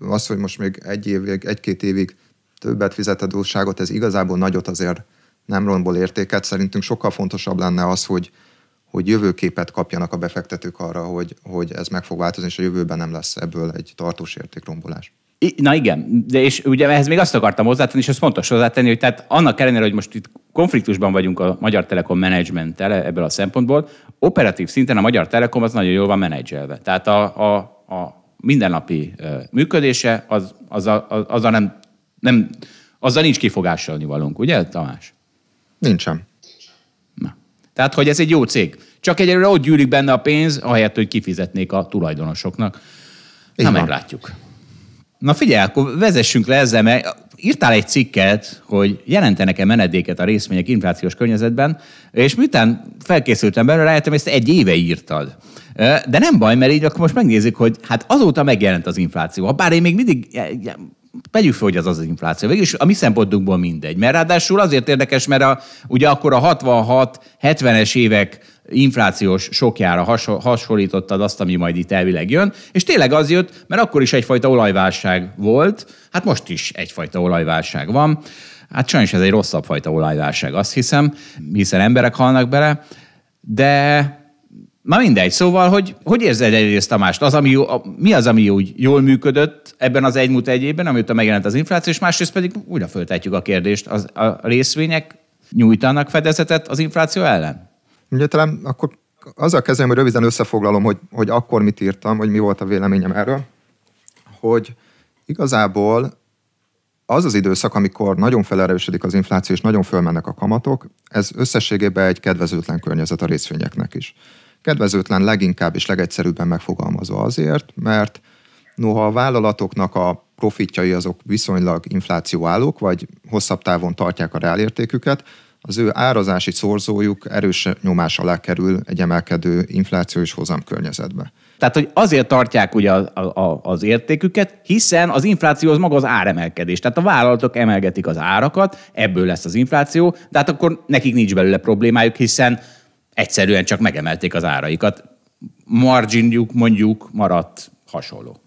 Az, hogy most még egy évig, egy-két évig többet fizet adósságot, ez igazából nagyot azért nem rombol értéket. Szerintünk sokkal fontosabb lenne az, hogy, hogy jövőképet kapjanak a befektetők arra, hogy, hogy ez meg fog változni, és a jövőben nem lesz ebből egy tartós értékrombolás. Na igen, de és ugye ehhez még azt akartam hozzátenni, és ez fontos hozzátenni, hogy tehát annak ellenére, hogy most itt konfliktusban vagyunk a Magyar Telekom menedzsmenttel ebből a szempontból, operatív szinten a Magyar Telekom az nagyon jól van menedzselve. Tehát a, a, a mindennapi működése az, az, a, az, az a nem, nem, azzal nincs kifogásolni valónk, ugye Tamás? Nincsen. Na. Tehát, hogy ez egy jó cég. Csak egyelőre ott gyűlik benne a pénz, ahelyett, hogy kifizetnék a tulajdonosoknak. Így Na, van. meglátjuk. Na figyelj, akkor vezessünk le ezzel, mert írtál egy cikket, hogy jelentenek-e menedéket a részvények inflációs környezetben, és miután felkészültem belőle, rájöttem, ezt egy éve írtad. De nem baj, mert így akkor most megnézzük, hogy hát azóta megjelent az infláció. Ha bár én még mindig Vegyük fel, hogy az az infláció. Végülis a mi szempontunkból mindegy. Mert ráadásul azért érdekes, mert a, ugye akkor a 66-70-es évek inflációs sokjára hasonl- hasonlítottad azt, ami majd itt elvileg jön, és tényleg az jött, mert akkor is egyfajta olajválság volt, hát most is egyfajta olajválság van. Hát sajnos ez egy rosszabb fajta olajválság, azt hiszem, hiszen emberek halnak bele, de Na mindegy, szóval, hogy, hogy érzed egyrészt Tamást? Az, ami a, mi az, ami úgy jól működött ebben az egy múlt egy évben, amióta megjelent az infláció, és másrészt pedig újra föltetjük a kérdést, az, a részvények nyújtanak fedezetet az infláció ellen? Ugye talán akkor azzal kezdem, hogy röviden összefoglalom, hogy, hogy akkor mit írtam, hogy mi volt a véleményem erről, hogy igazából az az időszak, amikor nagyon felerősödik az infláció és nagyon fölmennek a kamatok, ez összességében egy kedvezőtlen környezet a részvényeknek is. Kedvezőtlen leginkább és legegyszerűbben megfogalmazva azért, mert noha a vállalatoknak a profitjai azok viszonylag inflációállók, vagy hosszabb távon tartják a reálértéküket, az ő árazási szorzójuk erős nyomás alá kerül egy emelkedő infláció és hozam környezetbe. Tehát, hogy azért tartják ugye az, az értéküket, hiszen az infláció az maga az áremelkedés. Tehát a vállalatok emelgetik az árakat, ebből lesz az infláció, de hát akkor nekik nincs belőle problémájuk, hiszen egyszerűen csak megemelték az áraikat. Marginjuk mondjuk maradt hasonló.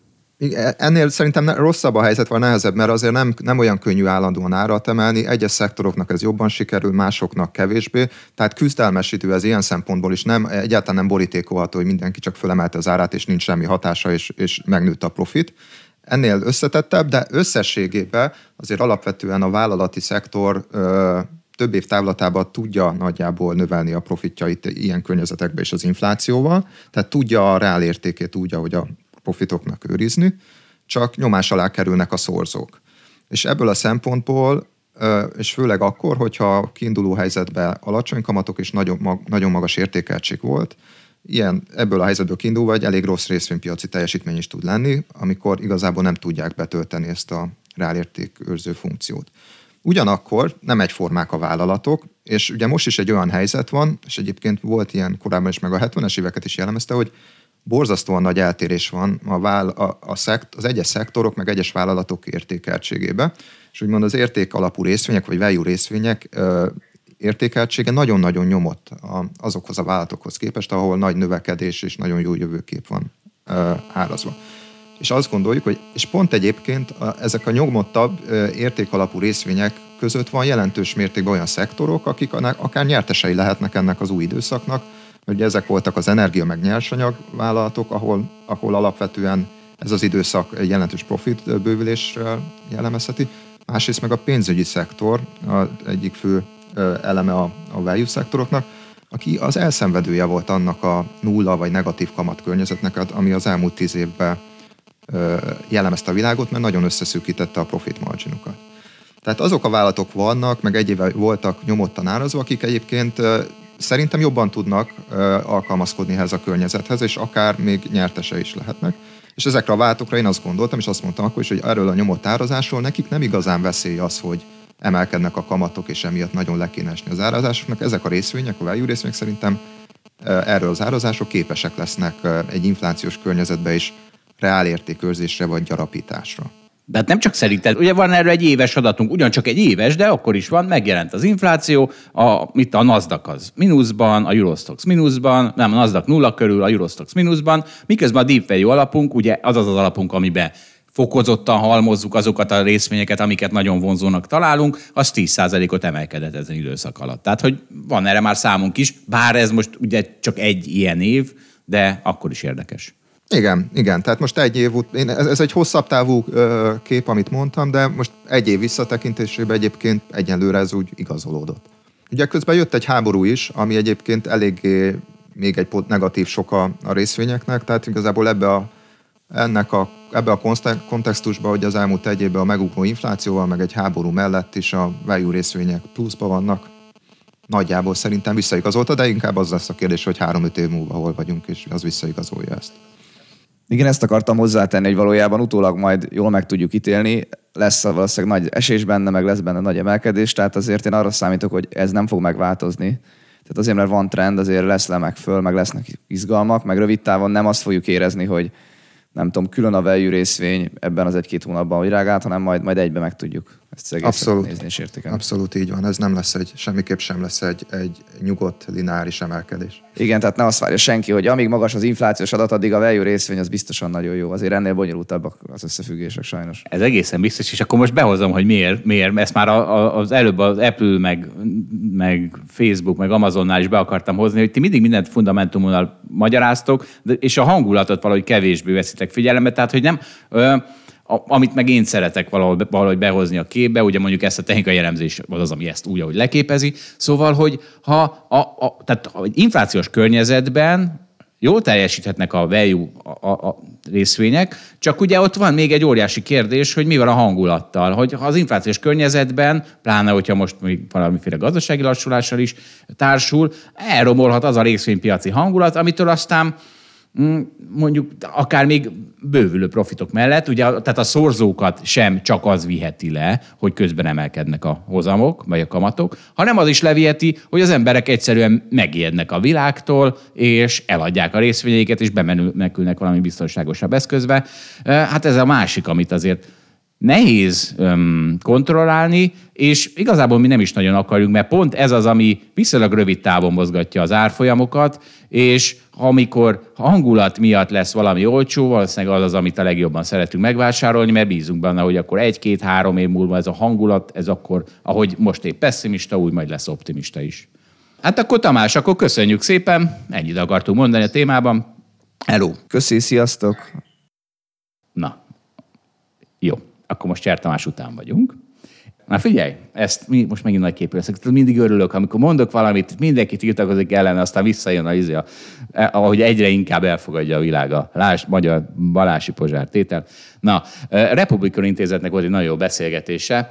Ennél szerintem rosszabb a helyzet, vagy nehezebb, mert azért nem, nem olyan könnyű állandóan árat emelni. Egyes szektoroknak ez jobban sikerül, másoknak kevésbé. Tehát küzdelmesítő ez ilyen szempontból is nem, egyáltalán nem borítékolható, hogy mindenki csak fölemelte az árát, és nincs semmi hatása, és, és megnőtt a profit. Ennél összetettebb, de összességében azért alapvetően a vállalati szektor ö, több év távlatában tudja nagyjából növelni a profitjait ilyen környezetekben és az inflációval, tehát tudja a reálértékét úgy, ahogy a profitoknak őrizni, csak nyomás alá kerülnek a szorzók. És ebből a szempontból, és főleg akkor, hogyha kiinduló helyzetben alacsony kamatok és nagyon, nagyon magas értékeltség volt, ilyen, ebből a helyzetből kiindulva egy elég rossz részvénypiaci teljesítmény is tud lenni, amikor igazából nem tudják betölteni ezt a reálértékőrző funkciót. Ugyanakkor nem egyformák a vállalatok, és ugye most is egy olyan helyzet van, és egyébként volt ilyen korábban is, meg a 70-es éveket is jellemezte, hogy borzasztóan nagy eltérés van a, váll, a, a szekt, az egyes szektorok, meg egyes vállalatok értékeltségébe, és úgymond az érték alapú részvények, vagy value részvények ö, értékeltsége nagyon-nagyon nyomott a, azokhoz a vállalatokhoz képest, ahol nagy növekedés és nagyon jó jövőkép van ö, árazva. És azt gondoljuk, hogy és pont egyébként a, ezek a nyomottabb ö, értékalapú részvények között van jelentős mértékben olyan szektorok, akik akár nyertesei lehetnek ennek az új időszaknak, Ugye ezek voltak az energia meg nyersanyag vállalatok, ahol, ahol alapvetően ez az időszak jelentős profit bővüléssel jellemezheti. Másrészt meg a pénzügyi szektor, az egyik fő eleme a, a value szektoroknak, aki az elszenvedője volt annak a nulla vagy negatív kamat környezetnek, ami az elmúlt tíz évben jellemezte a világot, mert nagyon összeszűkítette a profit marginokat. Tehát azok a vállalatok vannak, meg egy éve voltak nyomottan árazva, akik egyébként szerintem jobban tudnak alkalmazkodni ehhez a környezethez, és akár még nyertese is lehetnek. És ezekre a váltokra én azt gondoltam, és azt mondtam akkor is, hogy erről a nyomott árazásról nekik nem igazán veszély az, hogy emelkednek a kamatok, és emiatt nagyon le kéne esni az árazásoknak. Ezek a részvények, a value részvények szerintem erről az árazások képesek lesznek egy inflációs környezetbe is reálértékőrzésre vagy gyarapításra. De hát nem csak szerinted, ugye van erről egy éves adatunk, ugyancsak egy éves, de akkor is van, megjelent az infláció, a, mit a Nasdaq az mínuszban, a Eurostox mínuszban, nem, a Nasdaq nulla körül, a Eurostox mínuszban, miközben a Deep Value alapunk, ugye az az az alapunk, amiben fokozottan halmozzuk azokat a részvényeket, amiket nagyon vonzónak találunk, az 10%-ot emelkedett ezen időszak alatt. Tehát, hogy van erre már számunk is, bár ez most ugye csak egy ilyen év, de akkor is érdekes. Igen, igen. Tehát most egy év én, ez, ez egy hosszabb távú ö, kép, amit mondtam, de most egy év visszatekintésében egyébként egyenlőre ez úgy igazolódott. Ugye közben jött egy háború is, ami egyébként eléggé még egy pont negatív sok a, részvényeknek, tehát igazából ebbe a, ennek a, ebbe a kontextusban, hogy az elmúlt egy évben a megugró inflációval, meg egy háború mellett is a value részvények pluszban vannak, nagyjából szerintem visszaigazolta, de inkább az lesz a kérdés, hogy három-öt év múlva hol vagyunk, és az visszaigazolja ezt. Igen, ezt akartam hozzátenni, hogy valójában utólag majd jól meg tudjuk ítélni, lesz valószínűleg nagy esés benne, meg lesz benne nagy emelkedés, tehát azért én arra számítok, hogy ez nem fog megváltozni. Tehát azért, mert van trend, azért lesz le meg föl, meg lesznek izgalmak, meg rövid távon nem azt fogjuk érezni, hogy nem tudom, külön a value részvény ebben az egy-két hónapban, hogy hanem majd, majd egybe ezt Abszolút. nézni és értékelni. Abszolút így van. Ez nem lesz egy, semmiképp sem lesz egy, egy nyugodt, lineáris emelkedés. Igen, tehát ne azt várja senki, hogy amíg magas az inflációs adat, addig a value részvény az biztosan nagyon jó. Azért ennél bonyolultabbak az összefüggések sajnos. Ez egészen biztos, és akkor most behozom, hogy miért. miért. Ezt már az előbb az Apple, meg, meg Facebook, meg Amazonnál is be akartam hozni, hogy ti mindig mindent fundamentumon magyaráztok, de, és a hangulatot valahogy kevésbé veszitek figyelembe, tehát hogy nem... Ö, a, amit meg én szeretek valahogy, valahogy behozni a képbe, ugye mondjuk ezt a technikai elemzés az az, ami ezt úgy, ahogy leképezi. Szóval, hogy ha a, a, tehát egy inflációs környezetben jól teljesíthetnek a value a, a, a részvények, csak ugye ott van még egy óriási kérdés, hogy mi van a hangulattal, hogy az inflációs környezetben, pláne hogyha most még valamiféle gazdasági lassulással is társul, elromolhat az a részvénypiaci hangulat, amitől aztán mondjuk akár még bővülő profitok mellett, ugye, tehát a szorzókat sem csak az viheti le, hogy közben emelkednek a hozamok, vagy a kamatok, hanem az is leviheti, hogy az emberek egyszerűen megijednek a világtól, és eladják a részvényeiket, és bemenekülnek valami biztonságosabb eszközbe. Hát ez a másik, amit azért nehéz öm, kontrollálni, és igazából mi nem is nagyon akarjuk, mert pont ez az, ami viszonylag rövid távon mozgatja az árfolyamokat, és amikor hangulat miatt lesz valami olcsó, valószínűleg az az, amit a legjobban szeretünk megvásárolni, mert bízunk benne, hogy akkor egy-két-három év múlva ez a hangulat, ez akkor, ahogy most épp pessimista, úgy majd lesz optimista is. Hát akkor Tamás, akkor köszönjük szépen, ennyit akartunk mondani a témában. Hello! Köszi, sziasztok! Na, jó akkor most Cser Tamás után vagyunk. Na figyelj, ezt mi most megint nagy képű leszek. Mindig örülök, amikor mondok valamit, mindenki tiltakozik ellene, aztán visszajön a izé, ahogy egyre inkább elfogadja a világ a Lás, magyar balási pozsár tétel. Na, Republikon Intézetnek volt egy nagyon jó beszélgetése,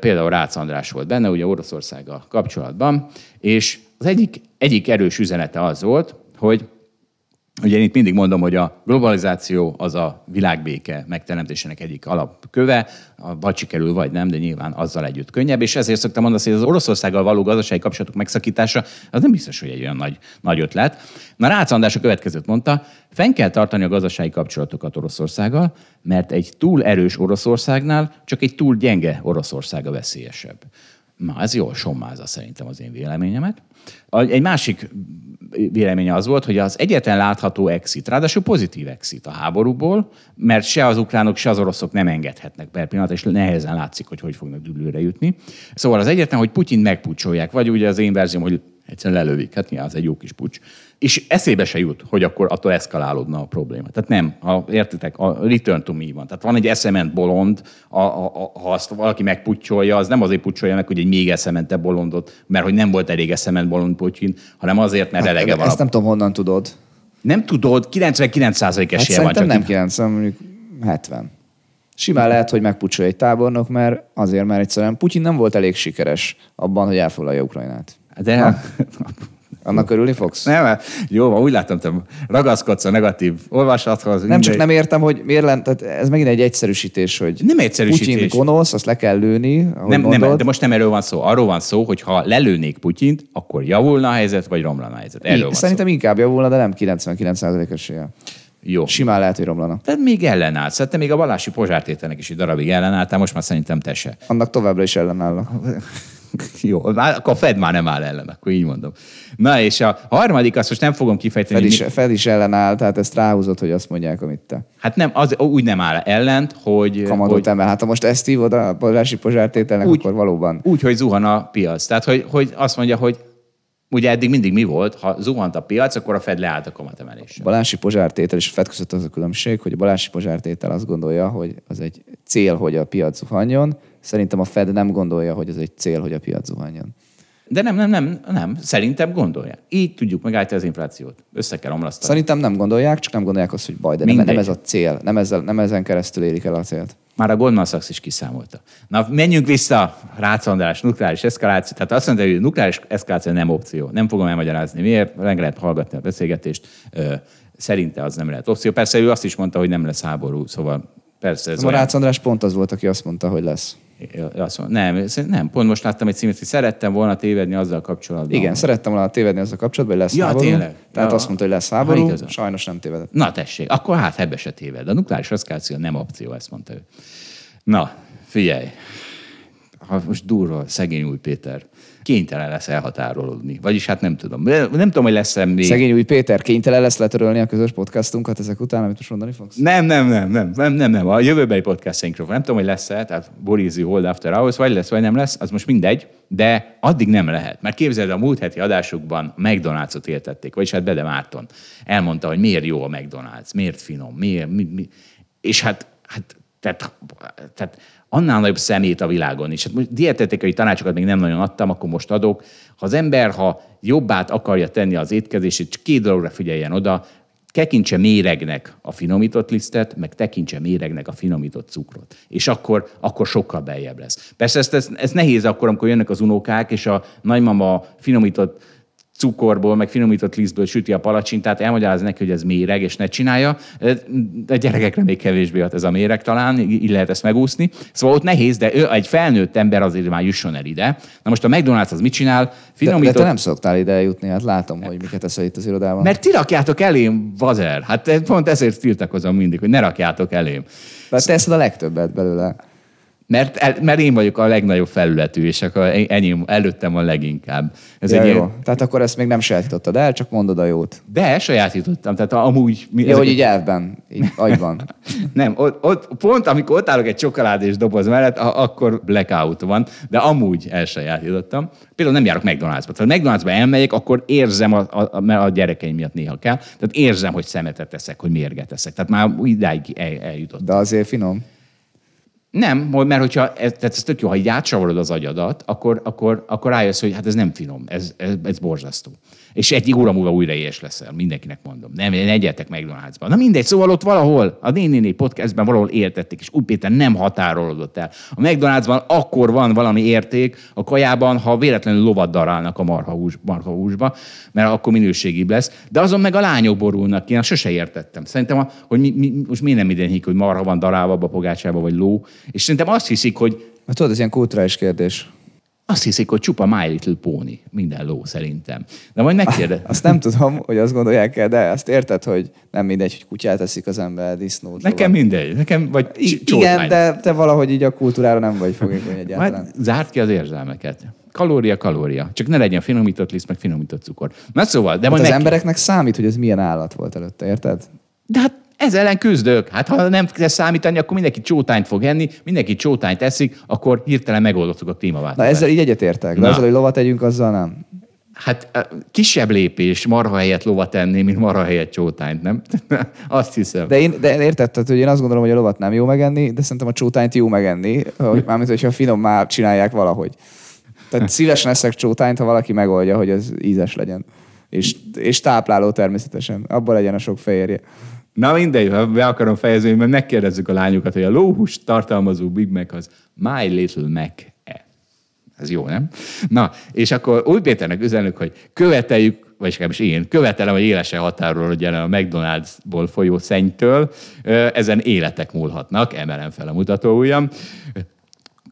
például Rácz András volt benne, ugye Oroszországgal kapcsolatban, és az egyik, egyik erős üzenete az volt, hogy Ugye én itt mindig mondom, hogy a globalizáció az a világbéke megteremtésének egyik alapköve, vagy sikerül, vagy nem, de nyilván azzal együtt könnyebb, és ezért szoktam mondani, hogy az Oroszországgal való gazdasági kapcsolatok megszakítása az nem biztos, hogy egy olyan nagy, nagy ötlet. Na Rácz András a következőt mondta, fenn kell tartani a gazdasági kapcsolatokat Oroszországgal, mert egy túl erős Oroszországnál csak egy túl gyenge Oroszország a veszélyesebb. Na, ez jól sommázza szerintem az én véleményemet. Egy másik véleménye az volt, hogy az egyetlen látható exit, ráadásul pozitív exit a háborúból, mert se az ukránok, se az oroszok nem engedhetnek per pillanat, és nehezen látszik, hogy hogy fognak dűlőre jutni. Szóval az egyetlen, hogy Putyin megpucsolják, vagy ugye az én verzióm, hogy egyszerűen lelövik, hát nyilván az egy jó kis pucs és eszébe se jut, hogy akkor attól eszkalálódna a probléma. Tehát nem, ha értitek, a return to me van. Tehát van egy eszement bolond, a, a, a, ha azt valaki megputyolja, az nem azért putyolja meg, hogy egy még eszemente bolondot, mert hogy nem volt elég eszement bolond Putyin, hanem azért, mert hát, elege van. Ezt nem tudom, honnan tudod. Nem tudod, 99% esélye hát van. Csak nem 90, mondjuk 70. Simán lehet, hogy megpucsolja egy tábornok, mert azért, mert egyszerűen Putyin nem volt elég sikeres abban, hogy elfoglalja Ukrajnát. De ha? Annak örülni fogsz? Nem, jó, úgy láttam, te ragaszkodsz a negatív olvasathoz. Nem, csak nem értem, hogy miért lent, tehát ez megint egy egyszerűsítés, hogy nem egyszerűsítés. Putyin gonosz, azt le kell lőni, nem, nem, de most nem erről van szó. Arról van szó, hogy ha lelőnék Putyint, akkor javulna a helyzet, vagy romlana a helyzet. Erről van Szerintem szó. inkább javulna, de nem 99% esélye. Jó. Simán lehet, hogy romlana. Tehát még ellenállsz. Tehát te még a vallási pozsártételnek is egy darabig ellenálltál, most már szerintem te se. Annak továbbra is ellenállnak. Jó, akkor Fed már nem áll ellen, akkor így mondom. Na és a harmadik, azt most nem fogom kifejteni. Fed is, mi... Fed is ellenáll, tehát ezt ráhúzott, hogy azt mondják, amit te. Hát nem, az úgy nem áll ellent, hogy... Kamatot hogy... emel. Hát ha most ezt hívod a polgási pozsártételnek, úgy, akkor valóban. Úgy, hogy zuhan a piac. Tehát, hogy, hogy azt mondja, hogy Ugye eddig mindig mi volt, ha zuhant a piac, akkor a Fed leállt a kamatemeléssel. Balási pozsártétel és a Fed között az a különbség, hogy a balási pozsártétel azt gondolja, hogy az egy cél, hogy a piac zuhanjon, Szerintem a Fed nem gondolja, hogy ez egy cél, hogy a piac zuhanjon. De nem, nem, nem, nem. Szerintem gondolják. Így tudjuk megállítani az inflációt. Össze kell omlasztani. Szerintem nem gondolják, csak nem gondolják azt, hogy baj, de nem, nem ez a cél. Nem, ezzel, nem ezen keresztül érik el a célt. Már a Goldman Sachs is kiszámolta. Na, menjünk vissza, Rácz András, nukleáris eszkaláció. Tehát azt mondta, hogy nukleáris eszkaláció nem opció. Nem fogom elmagyarázni miért, meg lehet hallgatni a beszélgetést. Szerinte az nem lehet opció. Persze ő azt is mondta, hogy nem lesz háború, szóval persze ez A Rácz András pont az volt, aki azt mondta, hogy lesz. Azt mondom, nem, nem, pont most láttam egy címet, hogy szerettem volna tévedni azzal kapcsolatban. Igen, szerettem volna tévedni azzal kapcsolatban, hogy lesz ja, háború. Tényleg? Tehát ja. azt mondta, hogy lesz háború, ha, sajnos nem tévedett. Na tessék, akkor hát ebbe se téved. A nukleáris eszkáció nem opció, ezt mondta ő. Na, figyelj. Ha most durva, szegény új Péter kénytelen lesz elhatárolódni. Vagyis hát nem tudom. Nem tudom, hogy lesz-e még... Szegény új Péter kénytelen lesz letörölni a közös podcastunkat ezek után, amit most mondani fogsz? Nem, nem, nem, nem, nem, nem, nem. A jövőbeli podcastainkról. Nem tudom, hogy lesz-e, tehát Borizzi Hold After Hours, vagy lesz, vagy nem lesz, az most mindegy, de addig nem lehet. Mert képzeld, a múlt heti adásukban McDonald's-ot éltették, vagyis hát Bede Márton elmondta, hogy miért jó a McDonald's, miért finom, miért, mi, mi. és hát, hát tehát, tehát annál nagyobb szemét a világon. És hát dietetikai tanácsokat még nem nagyon adtam, akkor most adok. Ha az ember, ha jobbát akarja tenni az étkezését, csak két dologra figyeljen oda, tekintse méregnek a finomított lisztet, meg tekintse méregnek a finomított cukrot. És akkor, akkor sokkal beljebb lesz. Persze ez, ez, ez nehéz akkor, amikor jönnek az unokák, és a nagymama finomított cukorból, meg finomított lisztből süti a palacsintát, elmagyarázza neki, hogy ez méreg, és ne csinálja. De gyerekekre még kevésbé hat ez a méreg talán, így lehet ezt megúszni. Szóval ott nehéz, de ő egy felnőtt ember azért már jusson el ide. Na most a McDonald's az mit csinál? Finomított... De, de te nem szoktál ide eljutni, hát látom, hogy miket eszel itt az irodában. Mert ti rakjátok elém, vazer. Hát pont ezért tiltakozom mindig, hogy ne rakjátok elém. Mert te eszed a legtöbbet belőle. Mert, mert én vagyok a legnagyobb felületű, és akkor enyém, előttem a leginkább. Ez ja, egy jó. Ilyen... Tehát akkor ezt még nem sajátítottad el, csak mondod a jót. De sajátítottam, tehát amúgy... Mi, jó, hogy így elvben, így agyban. nem, ott, ott, pont amikor ott állok egy csokoládés doboz mellett, akkor blackout van, de amúgy elsajátítottam. Például nem járok McDonald'sba. Tehát McDonald'sba elmegyek, akkor érzem, a, a, a, a gyerekeim miatt néha kell, tehát érzem, hogy szemetet teszek, hogy mérget teszek. Tehát már idáig el, eljutottam. De azért finom. Nem, mert hogyha ez, tehát ez tök jó, ha így átsavarod az agyadat, akkor, akkor, akkor rájössz, hogy hát ez nem finom, ez, ez, ez borzasztó. És egy óra múlva újra éhes leszel, mindenkinek mondom. Nem, ne egyetek McDonald'sba. Na mindegy, szóval ott valahol, a Nénéné podcastben valahol értették, és úgy Péter nem határolódott el. A McDonald'sban akkor van valami érték a kajában, ha véletlenül lovat darálnak a marhahús, marhahúsba, mert akkor minőségibb lesz. De azon meg a lányok borulnak ki, sose értettem. Szerintem, hogy mi, mi, most miért nem mindenki, hogy marha van darálva a pogácsába, vagy ló. És szerintem azt hiszik, hogy Hát tudod, ez ilyen kulturális kérdés. Azt hiszik, hogy csupa My Little Pony, minden ló szerintem. De majd megkérdez. Azt nem tudom, hogy azt gondolják el, de azt érted, hogy nem mindegy, hogy kutyát eszik az ember, disznót. Nekem lovat. mindegy, nekem vagy I- Igen, de te valahogy így a kultúrára nem vagy fogékony egyáltalán. Majd zárt ki az érzelmeket. Kalória, kalória. Csak ne legyen finomított liszt, meg finomított cukor. Na szóval, de hát majd az meg... embereknek számít, hogy ez milyen állat volt előtte, érted? De hát ez ellen küzdök. Hát ha nem kell számítani, akkor mindenki csótányt fog enni, mindenki csótányt eszik, akkor hirtelen megoldottuk a klímaváltozást. Na ezzel így egyetértek, de ezzel, hogy lovat tegyünk, azzal nem. Hát kisebb lépés marha helyett lovat enni, mint marha helyett csótányt, nem? azt hiszem. De, én, de érted, hogy én azt gondolom, hogy a lovat nem jó megenni, de szerintem a csótányt jó megenni, hogy, mármint, hogyha finom már csinálják valahogy. Tehát szívesen eszek csótányt, ha valaki megoldja, hogy ez ízes legyen. És, és tápláló természetesen. Abban legyen a sok fehérje. Na mindegy, ha be akarom fejezni, mert megkérdezzük a lányokat, hogy a lóhús tartalmazó Big Mac az My Little Mac-e. Ez jó, nem? Na, és akkor új Péternek üzenünk, hogy követeljük, vagy is én, követelem, hogy élesen határolódjon a McDonald'sból folyó szennytől. Ezen életek múlhatnak, emelem fel a mutató ujjam.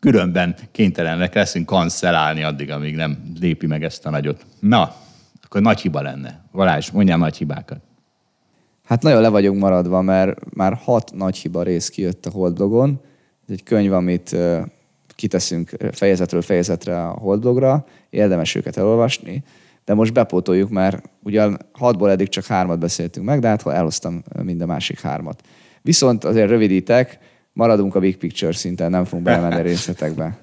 Különben kénytelenek leszünk kancelálni addig, amíg nem lépi meg ezt a nagyot. Na, akkor nagy hiba lenne. Valás, mondjál nagy hibákat. Hát nagyon le vagyunk maradva, mert már hat nagy hiba rész kijött a Holdblogon. Ez egy könyv, amit kiteszünk fejezetről fejezetre a Holdblogra, érdemes őket elolvasni, de most bepótoljuk, mert ugyan hatból eddig csak hármat beszéltünk meg, de hát elhoztam mind a másik hármat. Viszont azért rövidítek, maradunk a big picture szinten, nem fogunk belemenni részletekbe.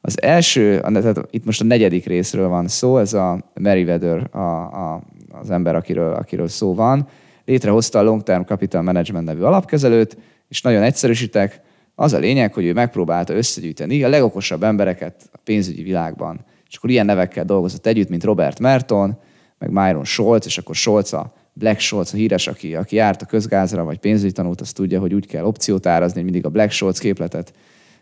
Az első, tehát itt most a negyedik részről van szó, ez a Meriwether, a, a, az ember, akiről, akiről szó van létrehozta a Long Term Capital Management nevű alapkezelőt, és nagyon egyszerűsítek, az a lényeg, hogy ő megpróbálta összegyűjteni a legokosabb embereket a pénzügyi világban. És akkor ilyen nevekkel dolgozott együtt, mint Robert Merton, meg Myron Scholz, és akkor Scholz a Black Scholz, a híres, aki, aki járt a közgázra, vagy pénzügyi tanult, az tudja, hogy úgy kell opciót árazni, hogy mindig a Black Scholz képletet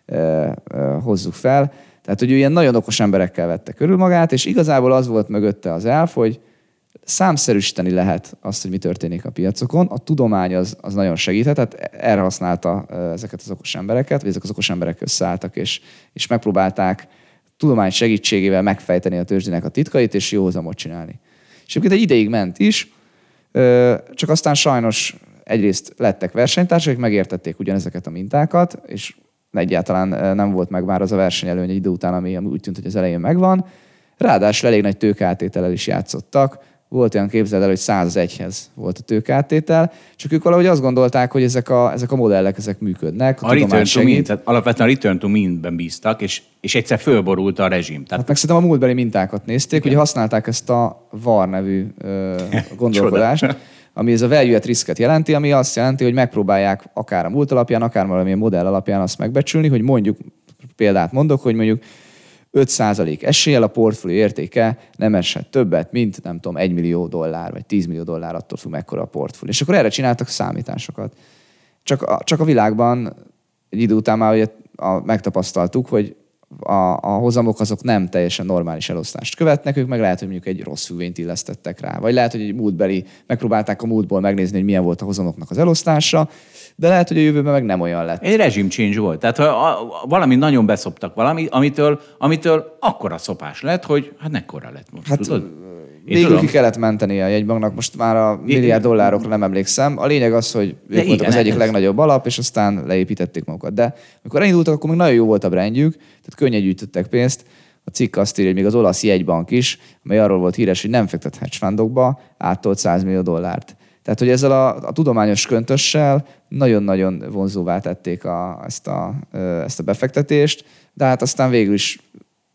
e, e, hozzuk fel. Tehát, hogy ő ilyen nagyon okos emberekkel vette körül magát, és igazából az volt mögötte az elf, hogy számszerűsíteni lehet azt, hogy mi történik a piacokon. A tudomány az, az nagyon segíthet, tehát erre használta ezeket az okos embereket, vagy ezek az okos emberek összeálltak, és, és megpróbálták tudomány segítségével megfejteni a tőzsdének a titkait, és jó hozamot csinálni. És egyébként egy ideig ment is, csak aztán sajnos egyrészt lettek versenytársak, megértették ugyanezeket a mintákat, és egyáltalán nem volt meg már az a versenyelőny egy idő után, ami úgy tűnt, hogy az elején megvan. Ráadásul elég nagy tőkeátétellel is játszottak, volt olyan képzeld el, hogy 101-hez volt a tőkeáttétel, csak ők valahogy azt gondolták, hogy ezek a, ezek a modellek ezek működnek. A, a return to mean, tehát alapvetően a return to mean-ben bíztak, és, és egyszer fölborult a rezsim. Tehát... Hát meg szerintem a múltbeli mintákat nézték, hogy használták ezt a VAR nevű ö, gondolkodást, ami ez a value at risk jelenti, ami azt jelenti, hogy megpróbálják akár a múlt alapján, akár valamilyen modell alapján azt megbecsülni, hogy mondjuk, példát mondok, hogy mondjuk 5% eséllyel a portfólió értéke nem esett többet, mint nem tudom, 1 millió dollár, vagy 10 millió dollár, attól függ mekkora a portfólió. És akkor erre csináltak számításokat. Csak a, csak a világban egy idő után már ugye a, megtapasztaltuk, hogy a, a hozamok azok nem teljesen normális elosztást követnek, ők meg lehet, hogy mondjuk egy rossz függvényt illesztettek rá. Vagy lehet, hogy egy múltbeli, megpróbálták a múltból megnézni, hogy milyen volt a hozamoknak az elosztása, de lehet, hogy a jövőben meg nem olyan lett. Egy rezsim change volt. Tehát ha a, a, valami nagyon beszoptak valami, amitől, amitől akkora szopás lett, hogy hát mekkora lett most, Hát, tudod? Én Végül tudom. ki kellett menteni a jegybanknak, most már a milliárd dollárokra nem emlékszem. A lényeg az, hogy ők igen, voltak az egyik ez- legnagyobb alap, és aztán leépítették magukat. De amikor elindultak, akkor még nagyon jó volt a brandjük, tehát könnyen gyűjtöttek pénzt. A cikk azt írja, hogy még az olasz jegybank is, amely arról volt híres, hogy nem fektet hedge fundokba, áttolt 100 millió dollárt. Tehát, hogy ezzel a, a tudományos köntössel nagyon-nagyon vonzóvá tették a, ezt, a, ezt a befektetést, de hát aztán végül is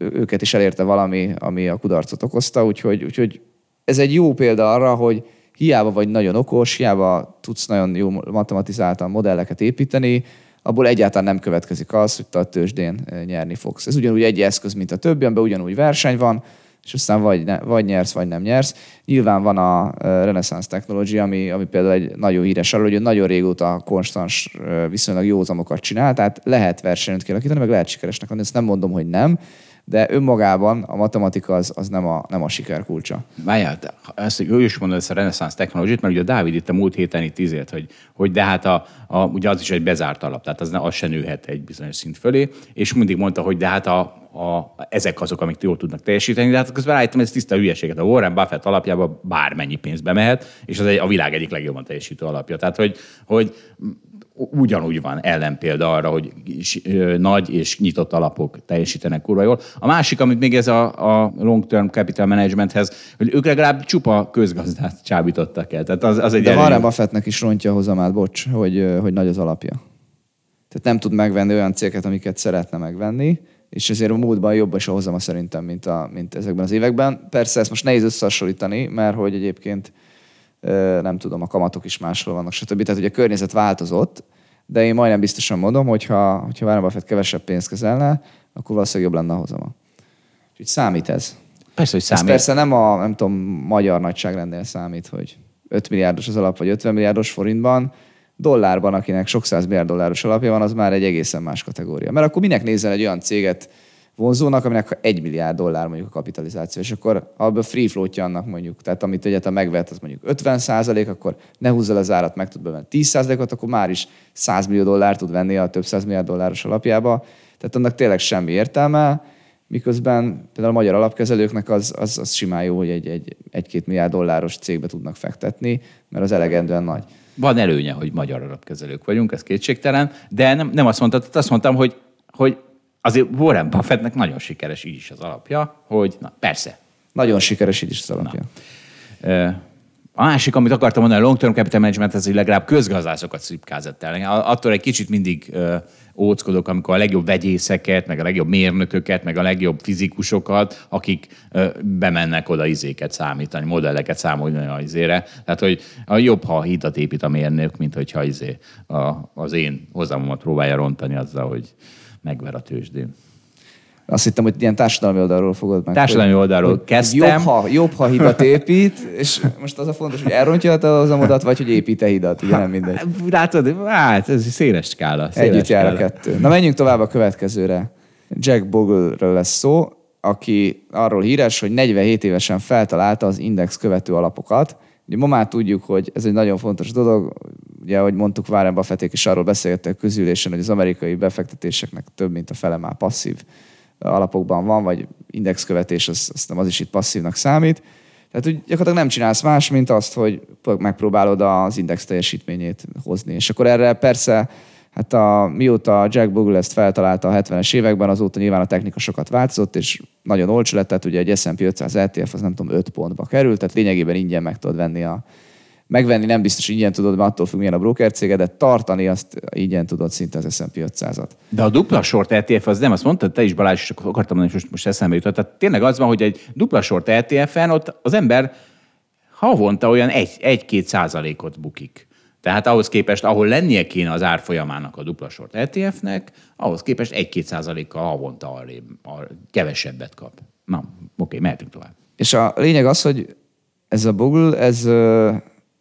őket is elérte valami, ami a kudarcot okozta, úgyhogy, úgyhogy ez egy jó példa arra, hogy hiába vagy nagyon okos, hiába tudsz nagyon jó matematizáltan modelleket építeni, abból egyáltalán nem következik az, hogy te a tőzsdén eh, nyerni fogsz. Ez ugyanúgy egy eszköz, mint a többi, amiben ugyanúgy verseny van, és aztán vagy, ne, vagy nyersz, vagy nem nyersz. Nyilván van a eh, Renaissance Technology, ami, ami például egy nagyon híres arról, hogy nagyon régóta konstans, eh, viszonylag jó hozamokat csinál, tehát lehet versenyt kialakítani, meg lehet sikeresnek lenni, ezt nem mondom, hogy nem, de önmagában a matematika az, az nem, a, nem a siker kulcsa. Várjál, ezt ő is mondta ezt a Renaissance technológiát, mert ugye a Dávid itt a múlt héten itt izért, hogy, hogy de hát a, a, ugye az is egy bezárt alap, tehát az, ne, az se nőhet egy bizonyos szint fölé, és mindig mondta, hogy de hát a, a, ezek azok, amik jól tudnak teljesíteni, de hát közben rájöttem, ez tiszta hülyeséget. A Warren Buffett alapjában bármennyi pénzbe mehet, és az egy, a világ egyik legjobban teljesítő alapja. Tehát, hogy, hogy ugyanúgy van ellenpélda arra, hogy nagy és nyitott alapok teljesítenek kurva jól. A másik, amit még ez a, a long-term capital managementhez, hogy ők legalább csupa közgazdát csábítottak el. Tehát az, az egy De Warren Buffettnek is rontja a hozamát, bocs, hogy, hogy nagy az alapja. Tehát nem tud megvenni olyan cégeket, amiket szeretne megvenni, és ezért a múltban jobb is a hozama szerintem, mint, a, mint ezekben az években. Persze ezt most nehéz összehasonlítani, mert hogy egyébként nem tudom, a kamatok is máshol vannak, stb. Tehát ugye a környezet változott, de én majdnem biztosan mondom, hogyha, hogyha Warren Buffett kevesebb pénzt kezelne, akkor valószínűleg jobb lenne a hozama. Úgyhogy számít ez. Persze, hogy Ez számít. persze nem a, nem tudom, magyar nagyságrendnél számít, hogy 5 milliárdos az alap, vagy 50 milliárdos forintban, dollárban, akinek sok száz milliárd dolláros alapja van, az már egy egészen más kategória. Mert akkor minek nézel egy olyan céget vonzónak, aminek 1 milliárd dollár mondjuk a kapitalizáció, és akkor abban free floatja annak mondjuk, tehát amit egyáltalán megvet, az mondjuk 50 százalék, akkor ne húzza le az árat, meg tud bevenni 10 százalékot, akkor már is 100 millió dollár tud venni a több száz milliárd dolláros alapjába. Tehát annak tényleg semmi értelme, miközben például a magyar alapkezelőknek az, az, az simán jó, hogy egy, egy, egy-két milliárd dolláros cégbe tudnak fektetni, mert az elegendően nagy. Van előnye, hogy magyar alapkezelők vagyunk, ez kétségtelen, de nem, nem azt mondtad, azt mondtam, hogy, hogy azért Warren Buffettnek nagyon sikeres így is az alapja, hogy na persze. Nagyon sikeres így is az alapja. Ö, A másik, amit akartam mondani, a long term capital management, ez legalább közgazdászokat szipkázott el. Attól egy kicsit mindig óckodok, amikor a legjobb vegyészeket, meg a legjobb mérnököket, meg a legjobb fizikusokat, akik bemennek oda izéket számítani, modelleket számolni a izére. Tehát, hogy a jobb, ha hidat épít a mérnök, mint hogyha izé a, az én hozamomat próbálja rontani azzal, hogy megver a tőzsdén. Azt hittem, hogy ilyen társadalmi oldalról fogod meg. Társadalmi oldalról hogy kezdtem. Jobb ha, jobb, ha hidat épít, és most az a fontos, hogy elrontja a te hozamodat, vagy hogy épít-e hidat, ugye nem mindegy. Látod, hát ez egy széles skála. Széles Együtt jár a skála. kettő. Na menjünk tovább a következőre. Jack Bogle-ről lesz szó, aki arról híres, hogy 47 évesen feltalálta az index követő alapokat. Ugye ma már tudjuk, hogy ez egy nagyon fontos dolog. Ugye, ahogy mondtuk, Warren Buffették is arról beszélgettek közülésen, hogy az amerikai befektetéseknek több mint a fele már passzív alapokban van, vagy indexkövetés, az, nem az is itt passzívnak számít. Tehát úgy gyakorlatilag nem csinálsz más, mint azt, hogy megpróbálod az index teljesítményét hozni. És akkor erre persze, hát a, mióta Jack Bogle ezt feltalálta a 70-es években, azóta nyilván a technika sokat változott, és nagyon olcsó lett, tehát ugye egy S&P 500 ETF az nem tudom 5 pontba került, tehát lényegében ingyen meg tudod venni a, megvenni nem biztos ingyen tudod, mert attól függ, milyen a broker cége, de tartani azt ingyen tudod szinte az S&P 500-at. De a dupla short ETF az nem, azt mondtad te is Balázs, és akartam mondani, és most, most eszembe jutott. Tehát tényleg az van, hogy egy dupla short ETF-en ott az ember havonta olyan 1-2 százalékot bukik. Tehát ahhoz képest, ahol lennie kéne az árfolyamának a dupla short ETF-nek, ahhoz képest 1-2 százalékkal havonta arrébb, ar, kevesebbet kap. Na, oké, mehetünk tovább. És a lényeg az, hogy ez a Google, ez,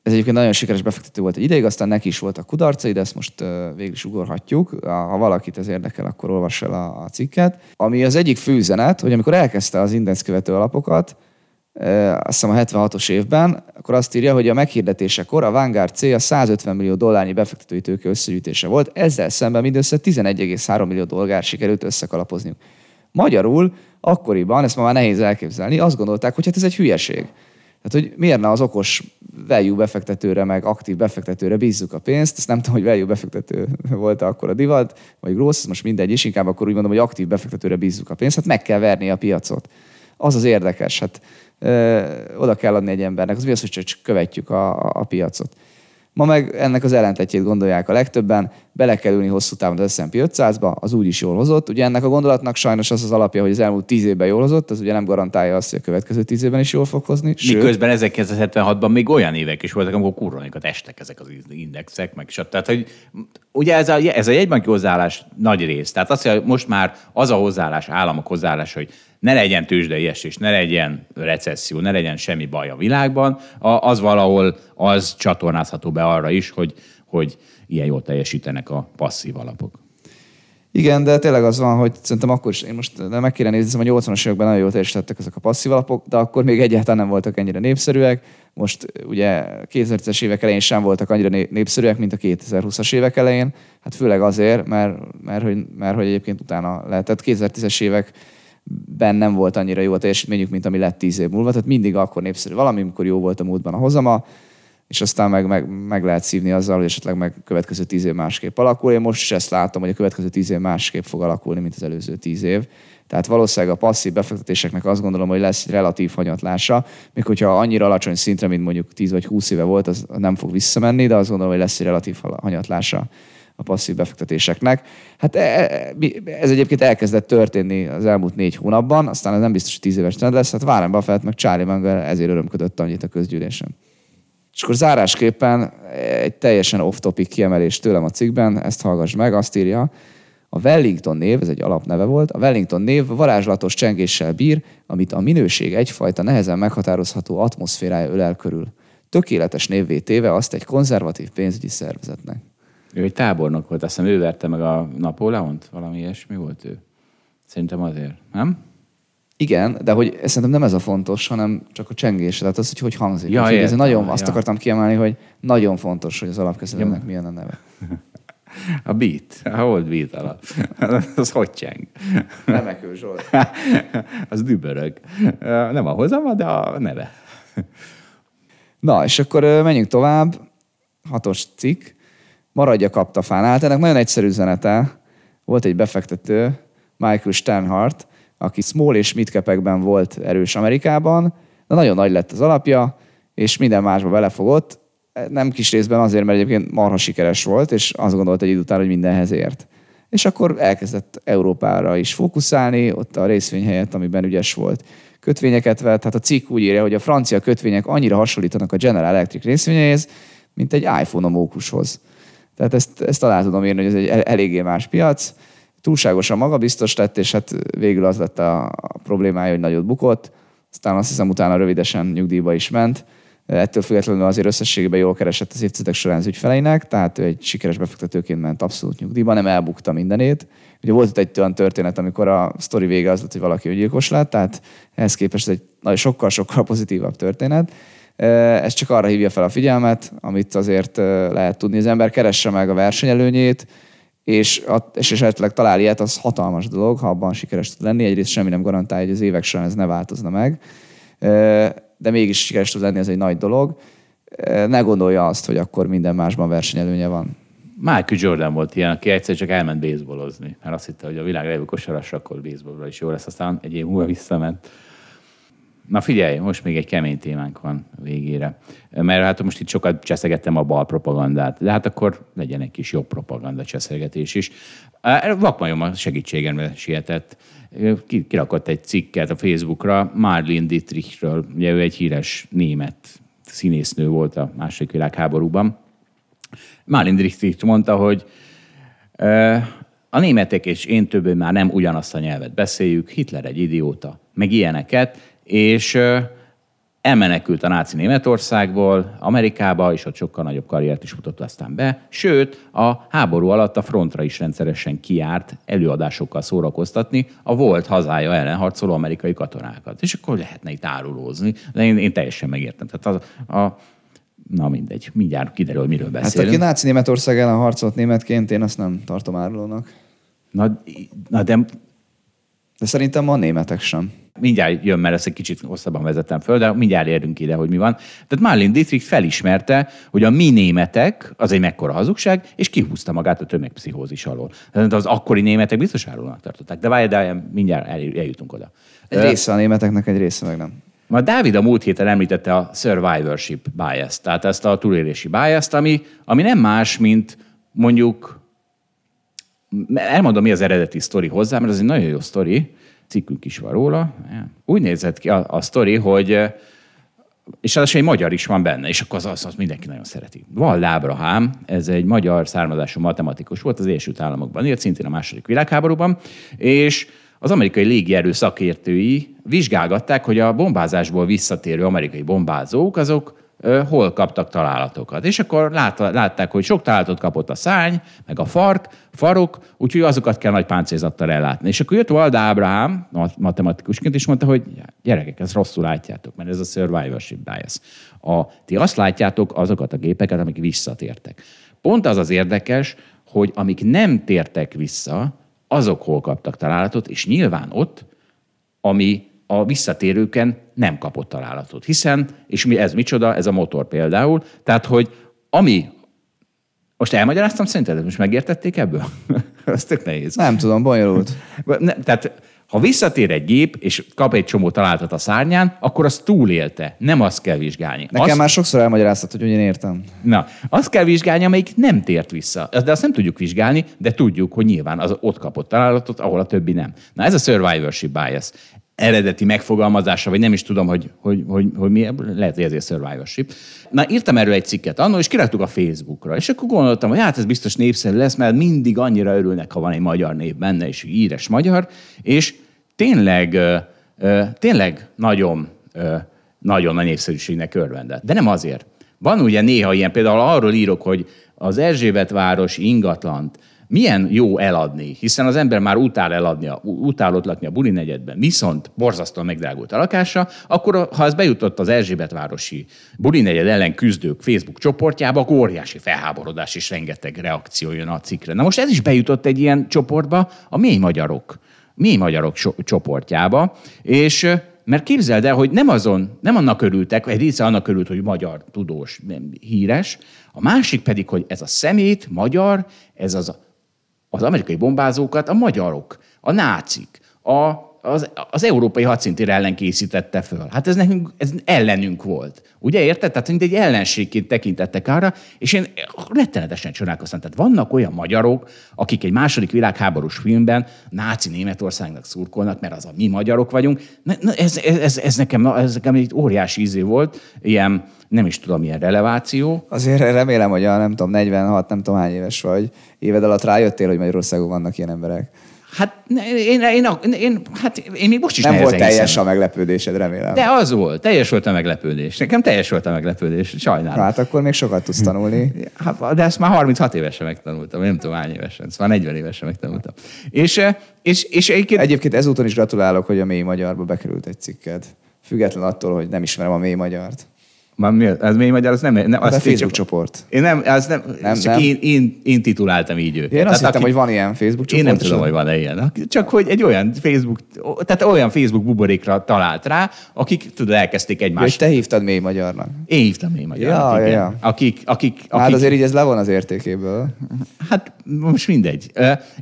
Ez egyébként nagyon sikeres befektető volt egy ideig, aztán neki is voltak kudarcai, de ezt most végül is ugorhatjuk. Ha valakit ez érdekel, akkor olvass el a cikket. Ami az egyik fő üzenet, hogy amikor elkezdte az index követő alapokat, azt hiszem a 76-os évben, akkor azt írja, hogy a meghirdetésekor a Vanguard célja 150 millió dollárnyi befektetői tőke összegyűjtése volt, ezzel szemben mindössze 11,3 millió dollár sikerült összekalapozniuk. Magyarul akkoriban, ezt ma már nehéz elképzelni, azt gondolták, hogy hát ez egy hülyeség. Tehát, hogy miért ne az okos value befektetőre, meg aktív befektetőre bízzuk a pénzt. Ezt nem tudom, hogy value befektető volt akkor a divat, vagy grossz, most mindegy is, inkább akkor úgy mondom, hogy aktív befektetőre bízzuk a pénzt. Hát meg kell verni a piacot. Az az érdekes. Hát ö, oda kell adni egy embernek. Az mi az, hogy csak követjük a, a, a piacot. Ma meg ennek az ellentetjét gondolják a legtöbben, bele kell ülni hosszú távon az S&P 500-ba, az úgy is jól hozott. Ugye ennek a gondolatnak sajnos az az alapja, hogy az elmúlt tíz évben jól hozott, az ugye nem garantálja azt, hogy a következő tíz évben is jól fog hozni. Sőt, Miközben 1976-ban még olyan évek is voltak, amikor kurvanikat estek ezek az indexek, meg stb. Tehát, hogy ugye ez a, ez a jegybanki hozzáállás nagy rész. Tehát azt, hogy most már az a hozzáállás, államok hozzáállás, hogy ne legyen tőzsdei esés, ne legyen recesszió, ne legyen semmi baj a világban, az valahol az csatornázható be arra is, hogy, hogy ilyen jól teljesítenek a passzív alapok. Igen, de tényleg az van, hogy szerintem akkor is, én most de meg kéne nézni, hogy a 80-as években nagyon jól teljesítettek ezek a passzív alapok, de akkor még egyáltalán nem voltak ennyire népszerűek. Most ugye 2000-es évek elején sem voltak annyira népszerűek, mint a 2020-as évek elején. Hát főleg azért, mert, mert, hogy, mert hogy egyébként utána lehetett 2010-es évek ben nem volt annyira jó a teljesítményük, mint ami lett tíz év múlva. Tehát mindig akkor népszerű valami, amikor jó volt a múltban a hozama, és aztán meg, meg, meg lehet szívni azzal, hogy esetleg meg következő tíz év másképp alakul. Én most is ezt látom, hogy a következő tíz év másképp fog alakulni, mint az előző tíz év. Tehát valószínűleg a passzív befektetéseknek azt gondolom, hogy lesz relatív hanyatlása, még hogyha annyira alacsony szintre, mint mondjuk 10 vagy 20 éve volt, az nem fog visszamenni, de azt gondolom, hogy lesz relatív hanyatlása a passzív befektetéseknek. Hát e, e, ez egyébként elkezdett történni az elmúlt négy hónapban, aztán ez nem biztos, hogy tíz éves trend lesz. Hát Warren Buffett meg Charlie Munger ezért örömködött annyit a közgyűlésen. És akkor zárásképpen egy teljesen off-topic kiemelés tőlem a cikkben, ezt hallgass meg, azt írja, a Wellington név, ez egy alapneve volt, a Wellington név varázslatos csengéssel bír, amit a minőség egyfajta nehezen meghatározható atmoszférája ölel körül. Tökéletes névvé téve azt egy konzervatív pénzügyi szervezetnek. Ő egy tábornok volt, azt hiszem ő verte meg a Napóleont, valami ilyesmi volt ő. Szerintem azért, nem? Igen, de hogy szerintem nem ez a fontos, hanem csak a csengés, tehát az, hogy hogy hangzik. Ja, ez nagyon, ja. azt akartam kiemelni, hogy nagyon fontos, hogy az alapkezelőnek milyen a neve. A beat. A old beat alap. az hogy cseng? Remekül Zsolt. az dübörög. Nem a hozama, de a neve. Na, és akkor menjünk tovább. Hatos cikk maradja kaptafánál. Hát ennek nagyon egyszerű üzenete. Volt egy befektető, Michael Sternhardt, aki small és midcapekben volt erős Amerikában, de nagyon nagy lett az alapja, és minden másba belefogott. Nem kis részben azért, mert egyébként marha sikeres volt, és azt gondolt egy idő után, hogy mindenhez ért. És akkor elkezdett Európára is fókuszálni, ott a részvény helyett, amiben ügyes volt. Kötvényeket vett, hát a cikk úgy írja, hogy a francia kötvények annyira hasonlítanak a General Electric részvényeihez, mint egy iPhone a mókushoz. Tehát ezt, ezt alá tudom írni, hogy ez egy eléggé más piac. Túlságosan magabiztos lett, és hát végül az lett a problémája, hogy nagyot bukott. Aztán azt hiszem utána rövidesen nyugdíjba is ment. Ettől függetlenül azért összességében jól keresett az évtizedek során az ügyfeleinek, tehát ő egy sikeres befektetőként ment abszolút nyugdíjba, nem elbukta mindenét. Ugye volt itt egy olyan történet, amikor a sztori vége az lett, hogy valaki gyilkos lett, tehát ehhez képest egy sokkal-sokkal pozitívabb történet. Ez csak arra hívja fel a figyelmet, amit azért lehet tudni. Az ember keresse meg a versenyelőnyét, és, és esetleg talál ilyet, az hatalmas dolog, ha abban sikeres tud lenni. Egyrészt semmi nem garantálja, hogy az évek során ez ne változna meg, de mégis sikeres tud lenni, ez egy nagy dolog. Ne gondolja azt, hogy akkor minden másban versenyelőnye van. Michael Jordan volt ilyen, aki egyszer csak elment baseballozni, mert azt hitte, hogy a világ legjobb kosaras, akkor baseballra is jó lesz, aztán egy év múlva visszament. Na figyelj, most még egy kemény témánk van végére. Mert hát most itt sokat cseszegettem a bal propagandát, de hát akkor legyen egy kis jobb propaganda cseszegetés is. Vakmajom a segítségemre sietett. Kirakott egy cikket a Facebookra Marlene Dietrichről. Ugye ő egy híres német színésznő volt a második világháborúban. Marlene Dietrich mondta, hogy a németek és én többé már nem ugyanazt a nyelvet beszéljük, Hitler egy idióta, meg ilyeneket, és elmenekült a náci Németországból, Amerikába, és ott sokkal nagyobb karriert is futott aztán be. Sőt, a háború alatt a frontra is rendszeresen kiárt előadásokkal szórakoztatni a volt hazája ellen harcoló amerikai katonákat. És akkor lehetne itt árulózni. De én, én teljesen megértem. Tehát az, a, na mindegy, mindjárt kiderül, miről Hát beszélünk. aki náci Németország ellen harcolt németként, én azt nem tartom árulónak. Na, na de De szerintem a németek sem. mindjárt jön, mert ezt egy kicsit hosszabban vezettem föl, de mindjárt érünk ide, hogy mi van. Tehát Marlin Dietrich felismerte, hogy a mi németek, az egy mekkora hazugság, és kihúzta magát a tömegpszichózis alól. Tehát az akkori németek biztos árulónak tartották. De várj, de mindjárt el, eljutunk oda. Egy része a németeknek, egy része meg nem. Ma Dávid a múlt héten említette a survivorship bias tehát ezt a túlélési bias ami, ami nem más, mint mondjuk, elmondom, mi az eredeti sztori hozzá, mert ez egy nagyon jó sztori, cikkünk is van róla. Úgy nézett ki a, a sztori, hogy és az egy magyar is van benne, és akkor az, az, az mindenki nagyon szereti. Val Ábrahám, ez egy magyar származású matematikus volt, az Egyesült Államokban élt, szintén a második világháborúban, és az amerikai légierő szakértői vizsgálgatták, hogy a bombázásból visszatérő amerikai bombázók, azok hol kaptak találatokat. És akkor lát, látták, hogy sok találatot kapott a szárny, meg a fark, farok, úgyhogy azokat kell nagy páncélzattal ellátni. És akkor jött Valda Ábrahám, mat- matematikusként, és mondta, hogy gyerekek, ezt rosszul látjátok, mert ez a survivorship bias. A, ti azt látjátok azokat a gépeket, amik visszatértek. Pont az az érdekes, hogy amik nem tértek vissza, azok hol kaptak találatot, és nyilván ott, ami a visszatérőken nem kapott találatot. Hiszen, és mi, ez micsoda, ez a motor például, tehát, hogy ami, most elmagyaráztam szerinted, most megértették ebből? Ez tök nehéz. Nem tudom, bonyolult. Ne, tehát ha visszatér egy gép, és kap egy csomó találatot a szárnyán, akkor az túlélte. Nem azt kell vizsgálni. Nekem azt, már sokszor elmagyaráztad, hogy én értem. Na, azt kell vizsgálni, amelyik nem tért vissza. De azt nem tudjuk vizsgálni, de tudjuk, hogy nyilván az ott kapott találatot, ahol a többi nem. Na ez a survivorship bias eredeti megfogalmazása, vagy nem is tudom, hogy, hogy, hogy, hogy mi, lehet, hogy ezért survivorship. Na, írtam erről egy cikket annól, és kiraktuk a Facebookra, és akkor gondoltam, hogy hát ez biztos népszerű lesz, mert mindig annyira örülnek, ha van egy magyar név benne, és íres magyar, és tényleg, tényleg nagyon, nagyon a népszerűségnek örvendett. De nem azért. Van ugye néha ilyen, például arról írok, hogy az Erzsébet város ingatlant milyen jó eladni, hiszen az ember már utál eladni, a, utálott lakni a buli negyedben, viszont borzasztóan megdrágult a lakása, akkor ha ez bejutott az Erzsébetvárosi buli negyed ellen küzdők Facebook csoportjába, akkor óriási felháborodás és rengeteg reakció jön a cikkre. Na most ez is bejutott egy ilyen csoportba, a mély magyarok, mély magyarok so- csoportjába, és mert képzeld el, hogy nem azon, nem annak örültek, egy része annak örült, hogy magyar, tudós, nem, híres, a másik pedig, hogy ez a szemét, magyar, ez az, az amerikai bombázókat a magyarok, a nácik, a, az, az európai hadszintér ellen készítette föl. Hát ez nekünk, ez ellenünk volt. Ugye érted? Tehát mint egy ellenségként tekintettek arra, és én rettenetesen csodálkoztam. Tehát vannak olyan magyarok, akik egy második világháborús filmben náci Németországnak szurkolnak, mert az a mi magyarok vagyunk. Na, na, ez, ez, ez, nekem, ez nekem egy óriási ízé volt, ilyen, nem is tudom, milyen releváció. Azért remélem, hogy a nem tudom, 46, nem tudom hány éves vagy, éved alatt rájöttél, hogy Magyarországon vannak ilyen emberek. Hát én, én, én, én, hát én még most is Nem volt nehezen hiszem. teljes a meglepődésed, remélem. De az volt, teljes volt a meglepődés. Nekem teljes volt a meglepődés, sajnálom. Hát akkor még sokat tudsz tanulni. Hát, de ezt már 36 évesen megtanultam, nem tudom hány évesen, már 40 évesen megtanultam. És, eh, és, és egyébként... Egyébként ezúton is gratulálok, hogy a mély magyarba bekerült egy cikked. Független attól, hogy nem ismerem a mély magyart. Már mi, az mély magyar, az nem... nem a azt én Facebook csak, csoport. Én nem, az nem, Nem, csak nem. Én, én, én, tituláltam így őket. Én azt Tehát hittem, hogy van ilyen Facebook csoport. Én nem tudom, az- hogy van-e ilyen. Csak hogy egy olyan Facebook, tehát olyan Facebook buborékra talált rá, akik tudod, elkezdték Ja, És egymást. te hívtad mély magyarnak. Én hívtam mély magyarnak, Ja, igen. ja. Akik, akik, akik, Hát azért így ez le van az értékéből. Hát most mindegy.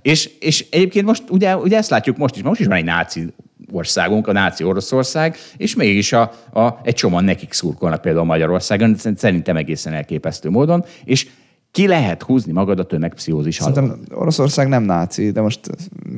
És, és egyébként most ugye, ugye ezt látjuk most is, most is van egy náci országunk, a náci Oroszország, és mégis a, a, egy csomóan nekik szurkolnak például Magyarországon, szerintem egészen elképesztő módon, és ki lehet húzni magad a tömegpszichózis alól? Szerintem Oroszország nem náci, de most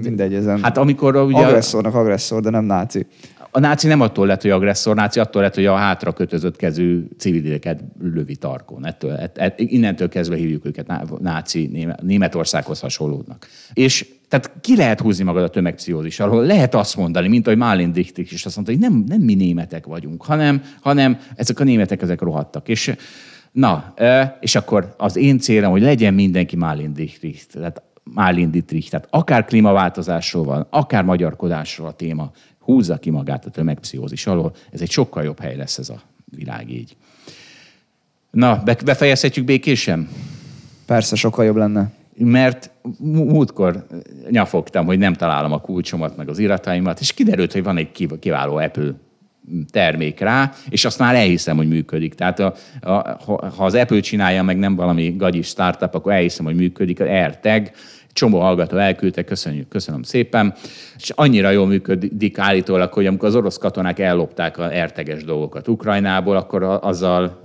mindegy, ezen Hát amikor ugye... agresszornak agresszor, de nem náci. A náci nem attól lett, hogy agresszor náci, attól lett, hogy a hátra kötözött kezű civileket lövi tarkon. Ettől, ett, ett, innentől kezdve hívjuk őket náci Németországhoz hasonlódnak. És tehát ki lehet húzni magad a tömegpszichózis alól. Lehet azt mondani, mint ahogy Malin Dichtig is azt mondta, hogy nem, nem mi németek vagyunk, hanem, hanem ezek a németek, ezek rohadtak. És na, és akkor az én célom, hogy legyen mindenki Malin Dichtig. Tehát Malin Dietrich, tehát akár klímaváltozásról van, akár magyarkodásról a téma, húzza ki magát a tömegpszichózis alól. Ez egy sokkal jobb hely lesz ez a világ így. Na, befejezhetjük békésen? Persze, sokkal jobb lenne. Mert múltkor nyafogtam, hogy nem találom a kulcsomat, meg az irataimat, és kiderült, hogy van egy kiváló Apple termék rá, és azt már elhiszem, hogy működik. Tehát a, a, ha az Apple csinálja, meg nem valami gagyis startup, akkor elhiszem, hogy működik. Az AirTag, csomó hallgató elküldte, köszönjük, köszönöm szépen. És annyira jól működik állítólag, hogy amikor az orosz katonák ellopták a erteges dolgokat Ukrajnából, akkor azzal,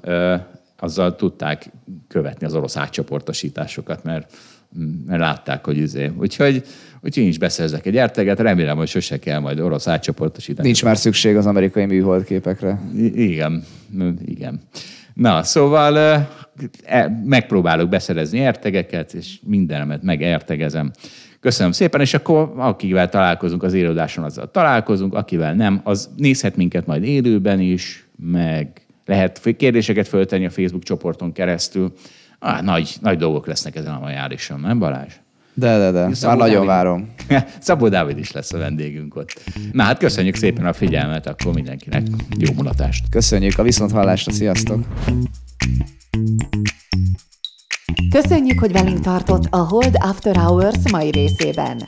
azzal tudták követni az orosz átcsoportosításokat, mert, mert látták, hogy izé. Úgyhogy, úgyhogy én is beszerzek egy erteget, remélem, hogy sose kell majd orosz átcsoportosítani. Nincs már szükség az amerikai műholdképekre. I- igen, igen. Na, szóval E, megpróbálok beszerezni értegeket, és mindenemet megértegezem. Köszönöm szépen, és akkor akivel találkozunk az élőadáson, azzal találkozunk, akivel nem, az nézhet minket majd élőben is, meg lehet kérdéseket föltenni a Facebook csoporton keresztül. Ah, nagy, nagy dolgok lesznek ezen a majárison, nem Balázs? De, de, de. Szabó Már nagyon várom. Szabó Dávid is lesz a vendégünk ott. Na hát köszönjük szépen a figyelmet, akkor mindenkinek jó mulatást. Köszönjük a viszonthallásra, sziasztok! Köszönjük, hogy velünk tartott a Hold After Hours mai részében.